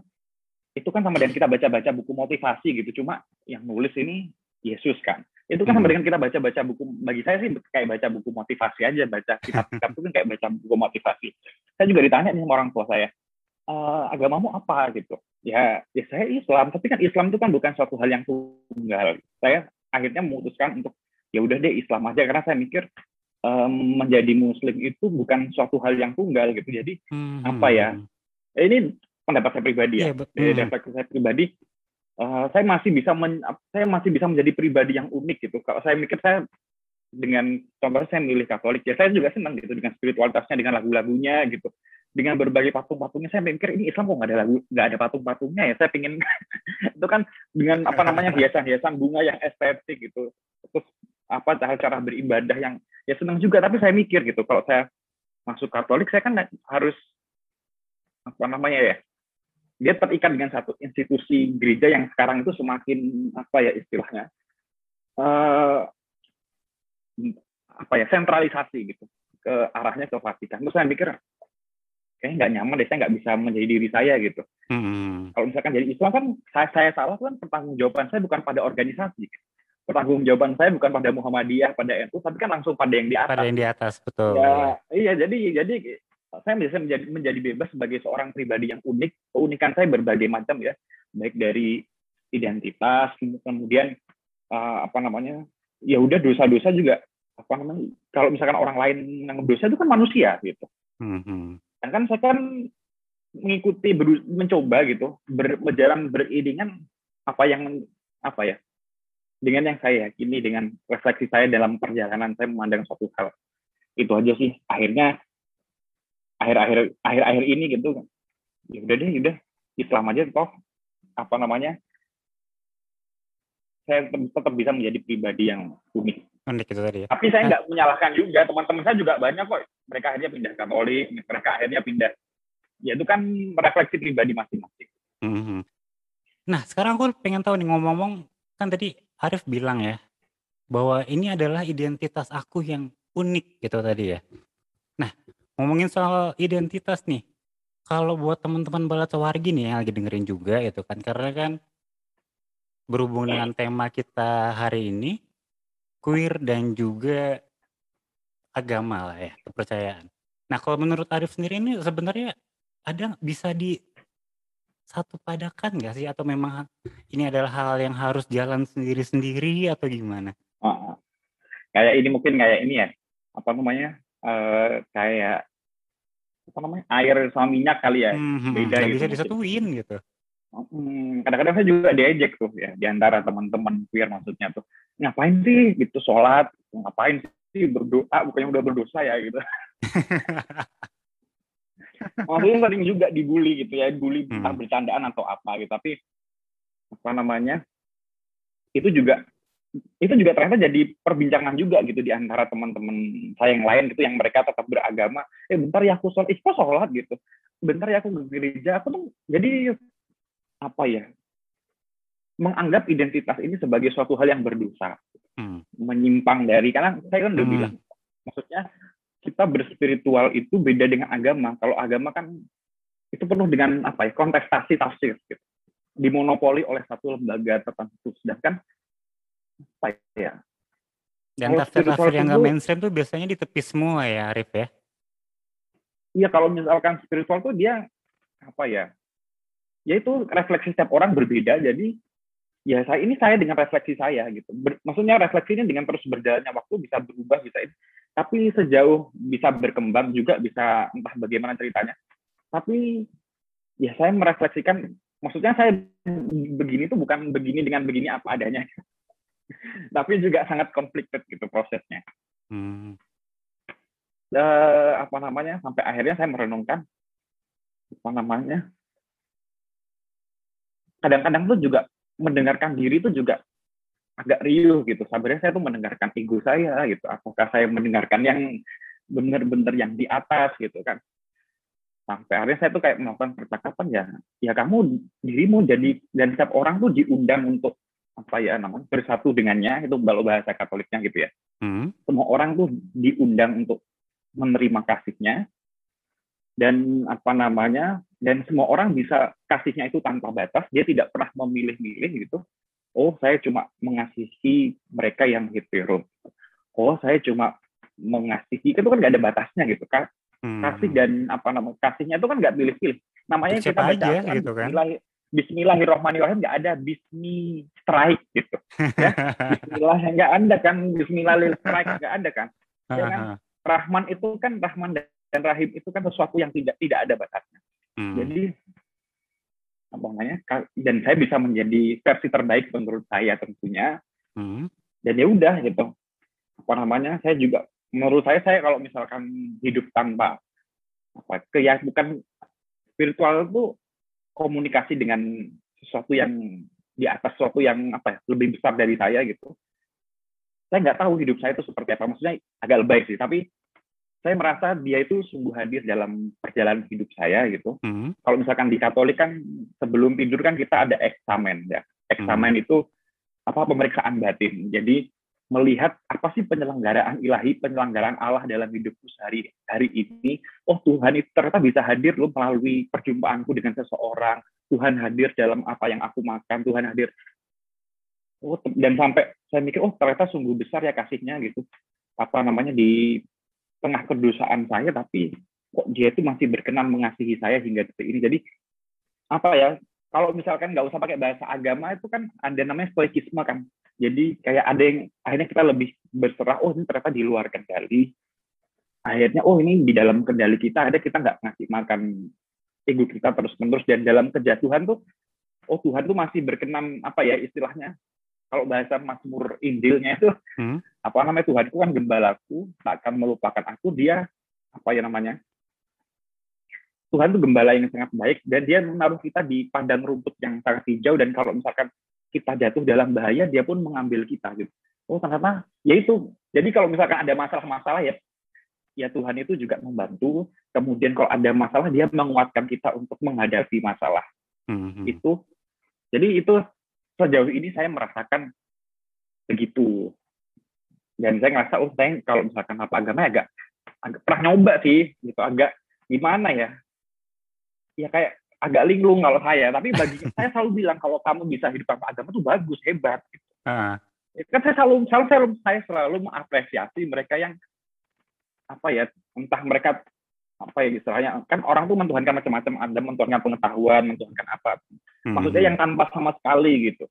itu kan sama dengan kita baca-baca buku motivasi gitu. Cuma yang nulis ini Yesus kan itu kan sama mm-hmm. dengan kita baca-baca buku bagi saya sih kayak baca buku motivasi aja baca kitab-kitab itu kan kayak baca buku motivasi saya juga ditanya nih sama orang tua saya uh, agamamu apa gitu ya ya saya Islam tapi kan Islam itu kan bukan suatu hal yang tunggal saya akhirnya memutuskan untuk ya udah deh Islam aja karena saya mikir um, menjadi Muslim itu bukan suatu hal yang tunggal gitu jadi hmm. apa ya hmm. ini pendapat saya pribadi ya, dari hmm. saya pribadi uh, saya masih bisa men, saya masih bisa menjadi pribadi yang unik gitu. Kalau saya mikir saya dengan contohnya saya milih Katolik ya saya juga senang gitu dengan spiritualitasnya dengan lagu-lagunya gitu. Dengan berbagai patung-patungnya saya mikir ini Islam kok nggak ada lagu nggak ada patung-patungnya ya? Saya pingin itu kan dengan apa namanya hiasan-hiasan bunga yang estetik gitu. Terus apa cara-cara beribadah yang ya senang juga. Tapi saya mikir gitu kalau saya masuk Katolik saya kan harus apa namanya ya dia terikat dengan satu institusi gereja yang sekarang itu semakin apa ya istilahnya uh, apa ya sentralisasi gitu ke arahnya ke Vatikan. Terus saya mikir kayaknya nggak nyaman deh saya nggak bisa menjadi diri saya gitu. Hmm. kalau misalkan jadi Islam kan saya, saya salah kan pertanggungjawaban saya bukan pada organisasi. Pertanggungjawaban saya bukan pada Muhammadiyah pada NU tapi kan langsung pada yang di atas. Pada yang di atas betul. Ya iya jadi jadi saya bisa menjadi menjadi bebas sebagai seorang pribadi yang unik. Keunikan saya berbagai macam ya, baik dari identitas, kemudian uh, apa namanya, ya udah dosa-dosa juga apa namanya, kalau misalkan orang lain yang dosa itu kan manusia gitu. Mm-hmm. Dan kan saya kan mengikuti ber, mencoba gitu, ber, berjalan beriringan apa yang apa ya dengan yang saya yakini dengan refleksi saya dalam perjalanan saya memandang suatu hal itu aja sih akhirnya akhir-akhir akhir-akhir ini gitu. Ya udah deh ya udah. Islam aja toh. Apa namanya? Saya tetap bisa menjadi pribadi yang unik. Unik itu tadi ya. tapi saya nggak menyalahkan juga. Teman-teman saya juga banyak kok. Mereka akhirnya pindah Katolik mereka akhirnya pindah. Ya itu kan refleksi pribadi masing-masing. Mm-hmm. nah sekarang aku pengen tahu nih ngomong-ngomong kan tadi Arif bilang ya bahwa ini adalah identitas aku yang unik gitu tadi ya. Nah, ngomongin soal identitas nih. Kalau buat teman-teman Balatawargi nih yang lagi dengerin juga gitu kan karena kan berhubung dengan tema kita hari ini queer dan juga agama lah ya, kepercayaan. Nah, kalau menurut Arif sendiri ini sebenarnya ada bisa di satu padakan nggak sih atau memang ini adalah hal yang harus jalan sendiri-sendiri atau gimana? Oh, kayak ini mungkin kayak ini ya apa namanya uh, kayak apa namanya air sama minyak kali ya. Hmm, hmm beda gitu. bisa disatuin gitu. Hmm, kadang-kadang saya juga diajak tuh ya di antara teman-teman queer maksudnya tuh. Ngapain sih gitu sholat? Ngapain sih berdoa? Bukannya udah berdosa ya gitu. Maksudnya sering juga dibully gitu ya dibully hmm. bercandaan atau apa gitu. Tapi apa namanya itu juga itu juga ternyata jadi perbincangan juga gitu di antara teman-teman saya yang lain gitu yang mereka tetap beragama. Eh bentar ya aku sholat. Eh kok sholat? gitu. Bentar ya aku ke gereja. Aku tuh jadi apa ya menganggap identitas ini sebagai suatu hal yang berdosa. Hmm. menyimpang dari karena saya kan udah hmm. bilang maksudnya kita berspiritual itu beda dengan agama. Kalau agama kan itu penuh dengan apa ya kontestasi tafsir gitu. Dimonopoli oleh satu lembaga tertentu. Sedangkan apa ya dan tafsir-tafsir yang nggak mainstream tuh biasanya di tepi semua ya Arif ya? Iya kalau misalkan spiritual tuh dia apa ya ya itu refleksi setiap orang berbeda. Jadi ya saya ini saya dengan refleksi saya gitu. Ber, maksudnya refleksi ini dengan terus berjalannya waktu bisa berubah bisa ini. Tapi sejauh bisa berkembang juga bisa entah bagaimana ceritanya. Tapi ya saya merefleksikan maksudnya saya begini tuh bukan begini dengan begini apa adanya tapi juga sangat conflicted gitu prosesnya. Hmm. Uh, apa namanya sampai akhirnya saya merenungkan apa namanya kadang-kadang tuh juga mendengarkan diri itu juga agak riuh gitu. Sebenarnya saya tuh mendengarkan ego saya gitu. Apakah saya mendengarkan yang benar-benar yang di atas gitu kan? Sampai akhirnya saya tuh kayak melakukan percakapan ya, ya kamu dirimu jadi dan setiap orang tuh diundang untuk apa ya namanya bersatu dengannya itu kalau bahasa Katoliknya gitu ya. Hmm. Semua orang tuh diundang untuk menerima kasihnya dan apa namanya dan semua orang bisa kasihnya itu tanpa batas dia tidak pernah memilih-milih gitu oh saya cuma mengasihi mereka yang hetero oh saya cuma mengasihi itu kan nggak ada batasnya gitu kan hmm. kasih dan apa namanya kasihnya itu kan nggak pilih-pilih namanya Siapa kita baca aja, gitu kan Bismillahirrahmanirrahim nggak ada Bismi strike gitu. Ya Bismillah nggak ada kan Bismillahirrahmanirrahim strike nggak ada kan. Ya kan? Rahman itu kan Rahman dan Rahim itu kan sesuatu yang tidak tidak ada batasnya. Hmm. jadi apa namanya dan saya bisa menjadi versi terbaik menurut saya tentunya. Hmm. dan ya udah gitu. Apa namanya saya juga menurut saya saya kalau misalkan hidup tanpa apa kayak bukan spiritual itu komunikasi dengan sesuatu yang di atas sesuatu yang apa ya lebih besar dari saya gitu. Saya nggak tahu hidup saya itu seperti apa. Maksudnya agak lebay sih tapi saya merasa dia itu sungguh hadir dalam perjalanan hidup saya gitu. Hmm. kalau misalkan di Katolik kan sebelum tidur kan kita ada eksamen ya. Eksamen hmm. itu apa pemeriksaan batin. Jadi melihat apa sih penyelenggaraan ilahi, penyelenggaraan Allah dalam hidupku sehari hari ini. Oh Tuhan itu ternyata bisa hadir loh melalui perjumpaanku dengan seseorang. Tuhan hadir dalam apa yang aku makan. Tuhan hadir. Oh dan sampai saya mikir oh ternyata sungguh besar ya kasihnya gitu. Apa namanya di tengah kedosaan saya tapi kok dia itu masih berkenan mengasihi saya hingga detik ini. Jadi apa ya? Kalau misalkan nggak usah pakai bahasa agama itu kan ada namanya stoikisme kan. Jadi kayak ada yang akhirnya kita lebih berserah. Oh ini ternyata di luar kendali. Akhirnya oh ini di dalam kendali kita. Ada kita nggak ngasih makan ego kita terus menerus dan dalam kejatuhan tuh oh Tuhan tuh masih berkenan apa ya istilahnya kalau bahasa Mazmur Injilnya itu hmm? apa namanya Tuhan itu kan gembalaku tak akan melupakan aku dia apa ya namanya Tuhan itu gembala yang sangat baik dan dia menaruh kita di padang rumput yang sangat hijau dan kalau misalkan kita jatuh dalam bahaya dia pun mengambil kita gitu. Oh ternyata ya itu. Jadi kalau misalkan ada masalah-masalah ya ya Tuhan itu juga membantu. Kemudian kalau ada masalah dia menguatkan kita untuk menghadapi masalah. Mm-hmm. Itu jadi itu sejauh ini saya merasakan begitu. Dan saya ngerasa oh saya kalau misalkan apa agama agak agak pernah nyoba sih gitu agak gimana ya ya kayak agak linglung kalau saya tapi bagi saya selalu bilang kalau kamu bisa hidup tanpa agama tuh bagus hebat gitu. Uh. kan saya selalu selalu saya, saya selalu mengapresiasi mereka yang apa ya entah mereka apa ya istilahnya kan orang tuh mentuhankan macam-macam ada mentuhankan pengetahuan mentuhankan apa hmm. maksudnya yang tanpa sama sekali gitu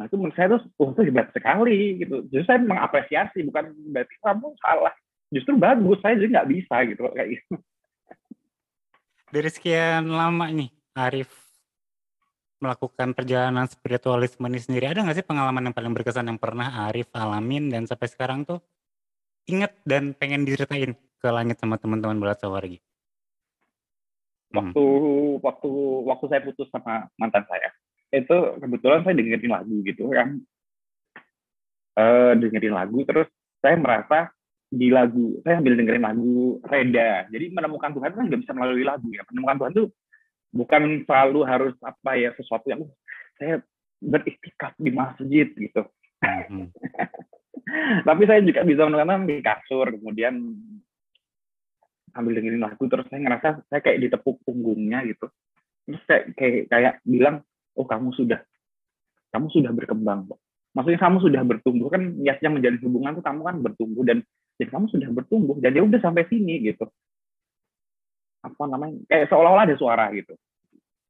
nah itu menurut saya tuh oh, itu hebat sekali gitu justru saya mengapresiasi bukan berarti kamu salah justru bagus saya juga nggak bisa gitu kayak gitu dari sekian lama nih Arif melakukan perjalanan spiritualisme ini sendiri, ada nggak sih pengalaman yang paling berkesan yang pernah Arif alamin dan sampai sekarang tuh inget dan pengen diceritain ke langit sama teman-teman berat sawargi? Hmm. Waktu hmm. waktu waktu saya putus sama mantan saya, itu kebetulan saya dengerin lagu gitu kan, uh, dengerin lagu terus saya merasa di lagu saya ambil dengerin lagu Reda jadi menemukan Tuhan kan nggak bisa melalui lagu ya menemukan Tuhan itu bukan selalu harus apa ya sesuatu yang saya beristiqat di masjid gitu. Mm-hmm. tapi saya juga bisa menemukan di kasur kemudian ambil dengerin lagu terus saya ngerasa saya kayak ditepuk punggungnya gitu. Terus saya kayak kayak bilang oh kamu sudah kamu sudah berkembang maksudnya kamu sudah bertumbuh kan niatnya menjadi hubungan tuh kamu kan bertumbuh dan jadi kamu sudah bertumbuh dan ya udah sampai sini gitu apa namanya kayak seolah-olah ada suara gitu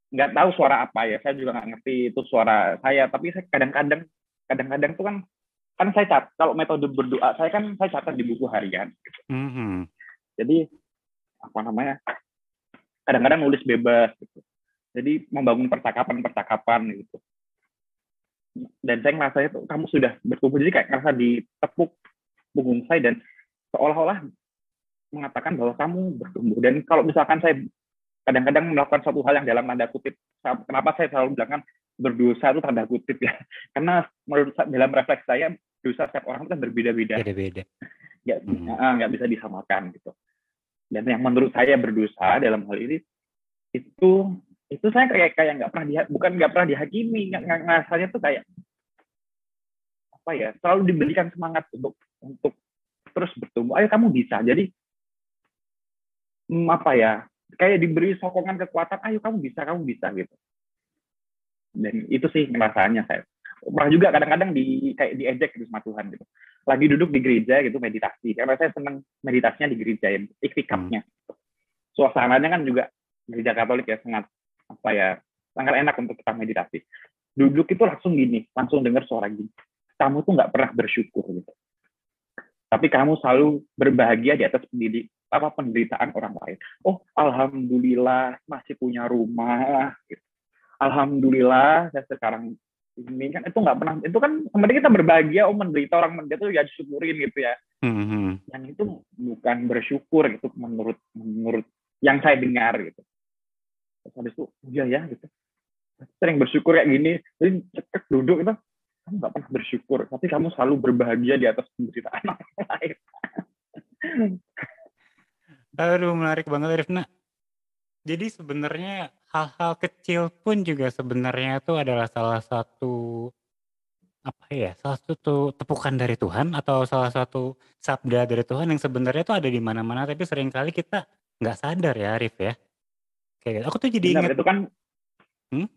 nggak tahu suara apa ya saya juga nggak ngerti itu suara saya tapi saya kadang-kadang kadang-kadang tuh kan kan saya cat kalau metode berdoa saya kan saya catat di buku harian gitu. mm-hmm. jadi apa namanya kadang-kadang nulis bebas gitu jadi membangun percakapan-percakapan gitu dan saya ngerasa itu kamu sudah bertumbuh jadi kayak ngerasa ditepuk punggung saya dan seolah-olah mengatakan bahwa kamu bertumbuh. Dan kalau misalkan saya kadang-kadang melakukan suatu hal yang dalam tanda kutip, kenapa saya selalu bilang kan berdosa itu tanda kutip ya? Karena menurut saya, dalam refleks saya dosa setiap orang itu kan berbeda-beda. Beda-beda. Nggak, hmm. nggak bisa disamakan gitu. Dan yang menurut saya berdosa dalam hal ini itu itu saya kayak kayak nggak pernah diha, bukan nggak pernah dihakimi nggak ngasanya tuh kayak apa ya selalu diberikan semangat untuk untuk terus bertumbuh ayo kamu bisa jadi apa ya kayak diberi sokongan kekuatan ayo kamu bisa kamu bisa gitu. Dan itu sih rasanya saya pernah juga kadang-kadang di kayak diejek gitu sama Tuhan gitu. Lagi duduk di gereja gitu meditasi. Karena saya senang meditasinya di gereja ya iktikafnya. Hmm. suasananya kan juga gereja Katolik ya sangat apa ya sangat enak untuk kita meditasi. Duduk itu langsung gini langsung dengar suara gini. Kamu tuh nggak pernah bersyukur gitu. Tapi kamu selalu berbahagia di atas pendidik apa penderitaan orang lain. Oh, alhamdulillah masih punya rumah. Gitu. Alhamdulillah saya sekarang ini kan itu nggak pernah itu kan sebenarnya kita berbahagia oh menderita orang menderita itu ya disyukurin gitu ya. Mm-hmm. Yang itu bukan bersyukur gitu menurut menurut yang saya dengar gitu. Terus habis itu iya ya gitu. Sering bersyukur kayak gini, jadi cekek duduk itu kamu nggak pernah bersyukur, tapi kamu selalu berbahagia di atas penderitaan orang lain. Aduh, menarik banget, Rifna. Jadi sebenarnya hal-hal kecil pun juga sebenarnya itu adalah salah satu apa ya, salah satu tepukan dari Tuhan atau salah satu sabda dari Tuhan yang sebenarnya itu ada di mana-mana, tapi sering kali kita nggak sadar ya, Arif ya. Kayak gitu. Aku tuh jadi ingat. itu kan. Hmm?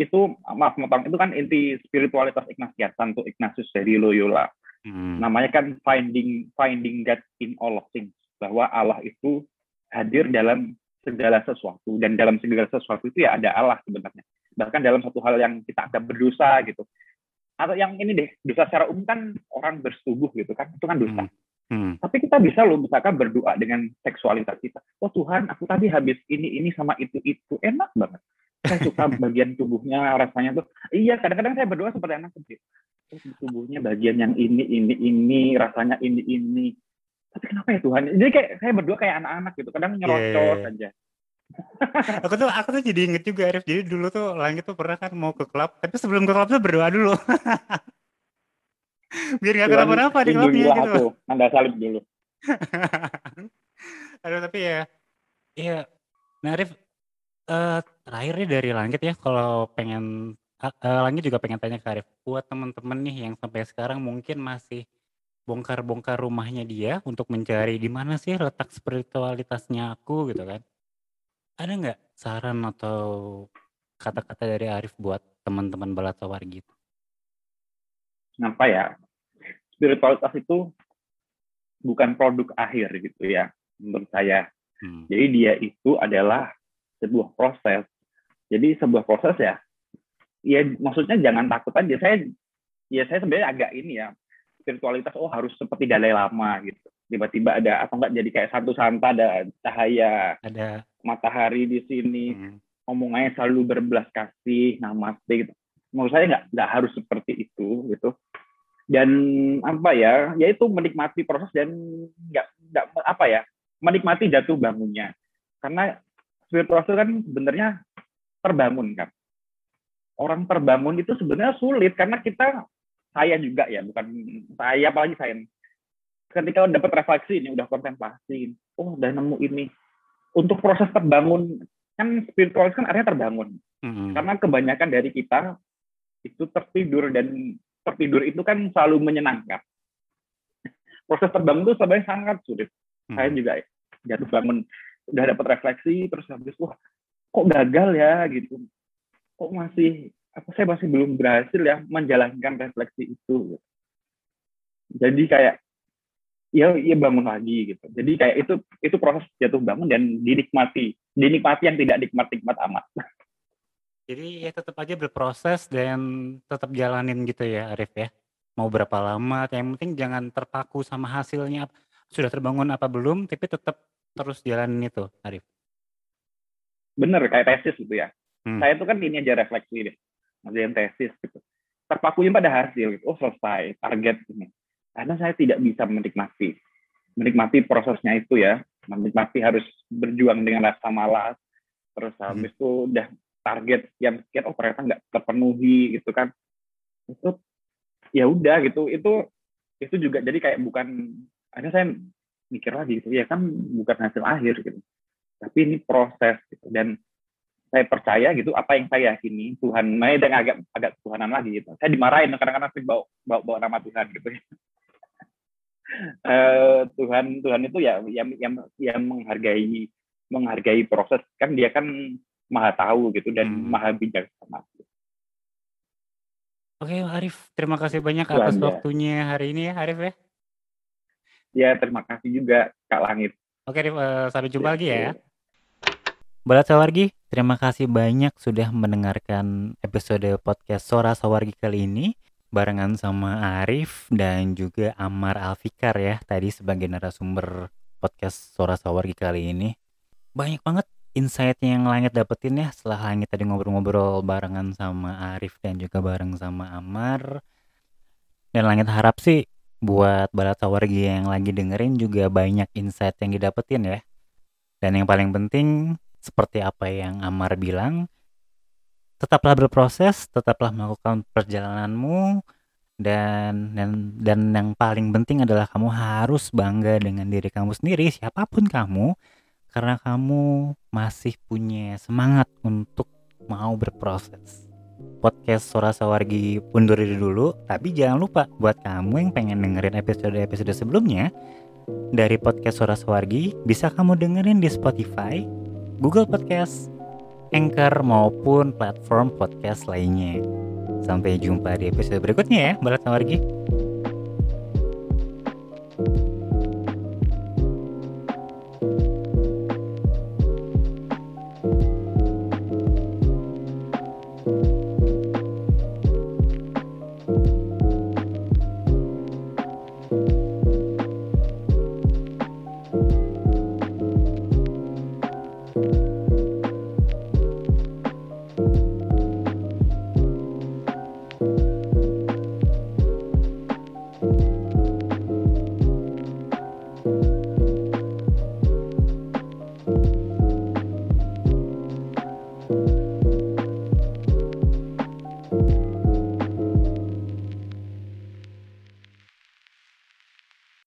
itu maaf motong itu kan inti spiritualitas Ignatius Santo Ignatius dari Loyola. Hmm. Namanya kan finding finding God in all of things bahwa Allah itu hadir dalam segala sesuatu dan dalam segala sesuatu itu ya ada Allah sebenarnya. Bahkan dalam satu hal yang kita anggap berdosa gitu. Atau yang ini deh dosa secara umum kan orang bersetubuh gitu kan itu kan dosa. Hmm. Hmm. tapi kita bisa loh misalkan berdoa dengan seksualitas kita. Oh Tuhan aku tadi habis ini ini sama itu itu. Enak banget. Saya suka bagian tubuhnya rasanya tuh. Iya kadang-kadang saya berdoa seperti anak kecil. Tubuhnya bagian yang ini ini ini rasanya ini ini tapi kenapa ya Tuhan? Jadi kayak saya berdoa kayak anak-anak gitu kadang nyerocos yeah. aja. Aku tuh aku tuh jadi inget juga Arif. Jadi dulu tuh langit tuh pernah kan mau ke klub tapi sebelum ke klub tuh berdoa dulu. Biar nggak kenapa-napa di klubnya gitu. aku, anda salib dulu. Aduh tapi ya iya nah Arif uh, terakhir nih dari langit ya kalau pengen uh, langit juga pengen tanya ke Arif. Buat teman-teman nih yang sampai sekarang mungkin masih bongkar-bongkar rumahnya dia untuk mencari di mana sih letak spiritualitasnya aku gitu kan. Ada nggak saran atau kata-kata dari Arif buat teman-teman balatawar gitu? Kenapa ya? Spiritualitas itu bukan produk akhir gitu ya menurut saya. Hmm. Jadi dia itu adalah sebuah proses. Jadi sebuah proses ya, ya maksudnya jangan takut aja. Saya ya saya sebenarnya agak ini ya spiritualitas oh harus seperti Dalai Lama gitu. Tiba-tiba ada atau enggak jadi kayak satu santa ada cahaya ada. matahari di sini hmm. omongannya selalu berbelas kasih namaste gitu. Menurut saya nggak nggak harus seperti itu gitu. Dan apa ya yaitu menikmati proses dan nggak nggak apa ya menikmati jatuh bangunnya. Karena spiritual itu kan sebenarnya terbangun kan. Orang terbangun itu sebenarnya sulit karena kita saya juga ya bukan saya apalagi saya. Ketika dapat refleksi ini udah kontemplasi oh udah nemu ini. Untuk proses terbangun kan spiritualis kan artinya terbangun. Mm-hmm. karena kebanyakan dari kita itu tertidur dan tertidur itu kan selalu menyenangkan. Proses terbangun itu sebenarnya sangat sulit. Mm-hmm. saya juga jatuh bangun udah dapat refleksi terus habis wah kok gagal ya? Gitu. Kok masih apa saya masih belum berhasil ya menjalankan refleksi itu jadi kayak ya ya bangun lagi gitu. Jadi kayak itu itu proses jatuh bangun dan dinikmati dinikmati yang tidak nikmat nikmat amat. Jadi ya tetap aja berproses dan tetap jalanin gitu ya Arif ya. Mau berapa lama yang penting jangan terpaku sama hasilnya sudah terbangun apa belum tapi tetap terus jalanin itu Arif. Bener kayak tesis gitu ya. Hmm. saya itu kan ini aja refleksi deh ngerjain tesis gitu. Terpakunya pada hasil gitu. oh selesai. Target ini. Karena saya tidak bisa menikmati. Menikmati prosesnya itu ya. Menikmati harus berjuang dengan rasa malas. Terus hmm. habis itu udah target yang sekian oh ternyata nggak terpenuhi gitu kan. Itu ya udah gitu. Itu itu juga jadi kayak bukan ada saya mikir lagi gitu. Ya kan bukan hasil akhir gitu. Tapi ini proses gitu. Dan saya percaya gitu apa yang saya yakini Tuhan nah dan agak agak Tuhanan lagi gitu saya dimarahin kadang-kadang sih bawa, bawa bawa nama Tuhan gitu uh, Tuhan Tuhan itu ya yang yang yang menghargai menghargai proses kan dia kan maha tahu gitu dan hmm. maha bijaksana Oke Arif, terima kasih banyak Tuhan atas ya. waktunya hari ini ya Arif ya. Ya terima kasih juga Kak Langit. Oke Arif, uh, sampai jumpa ya, lagi ya. Balat Sawargi, terima kasih banyak sudah mendengarkan episode podcast Sora Sawargi kali ini barengan sama Arif dan juga Amar Alfikar ya tadi sebagai narasumber podcast Sora Sawargi kali ini. Banyak banget insight yang Langit dapetin ya setelah Langit tadi ngobrol-ngobrol barengan sama Arif dan juga bareng sama Amar. Dan Langit harap sih buat Balat Sawargi yang lagi dengerin juga banyak insight yang didapetin ya. Dan yang paling penting seperti apa yang Amar bilang, tetaplah berproses, tetaplah melakukan perjalananmu dan dan dan yang paling penting adalah kamu harus bangga dengan diri kamu sendiri siapa pun kamu karena kamu masih punya semangat untuk mau berproses. Podcast Sora Sawargi undur diri dulu, tapi jangan lupa buat kamu yang pengen dengerin episode-episode sebelumnya dari podcast Sora Sawargi bisa kamu dengerin di Spotify, Google Podcast, Anchor maupun platform podcast lainnya. Sampai jumpa di episode berikutnya ya, Balat Sawargi.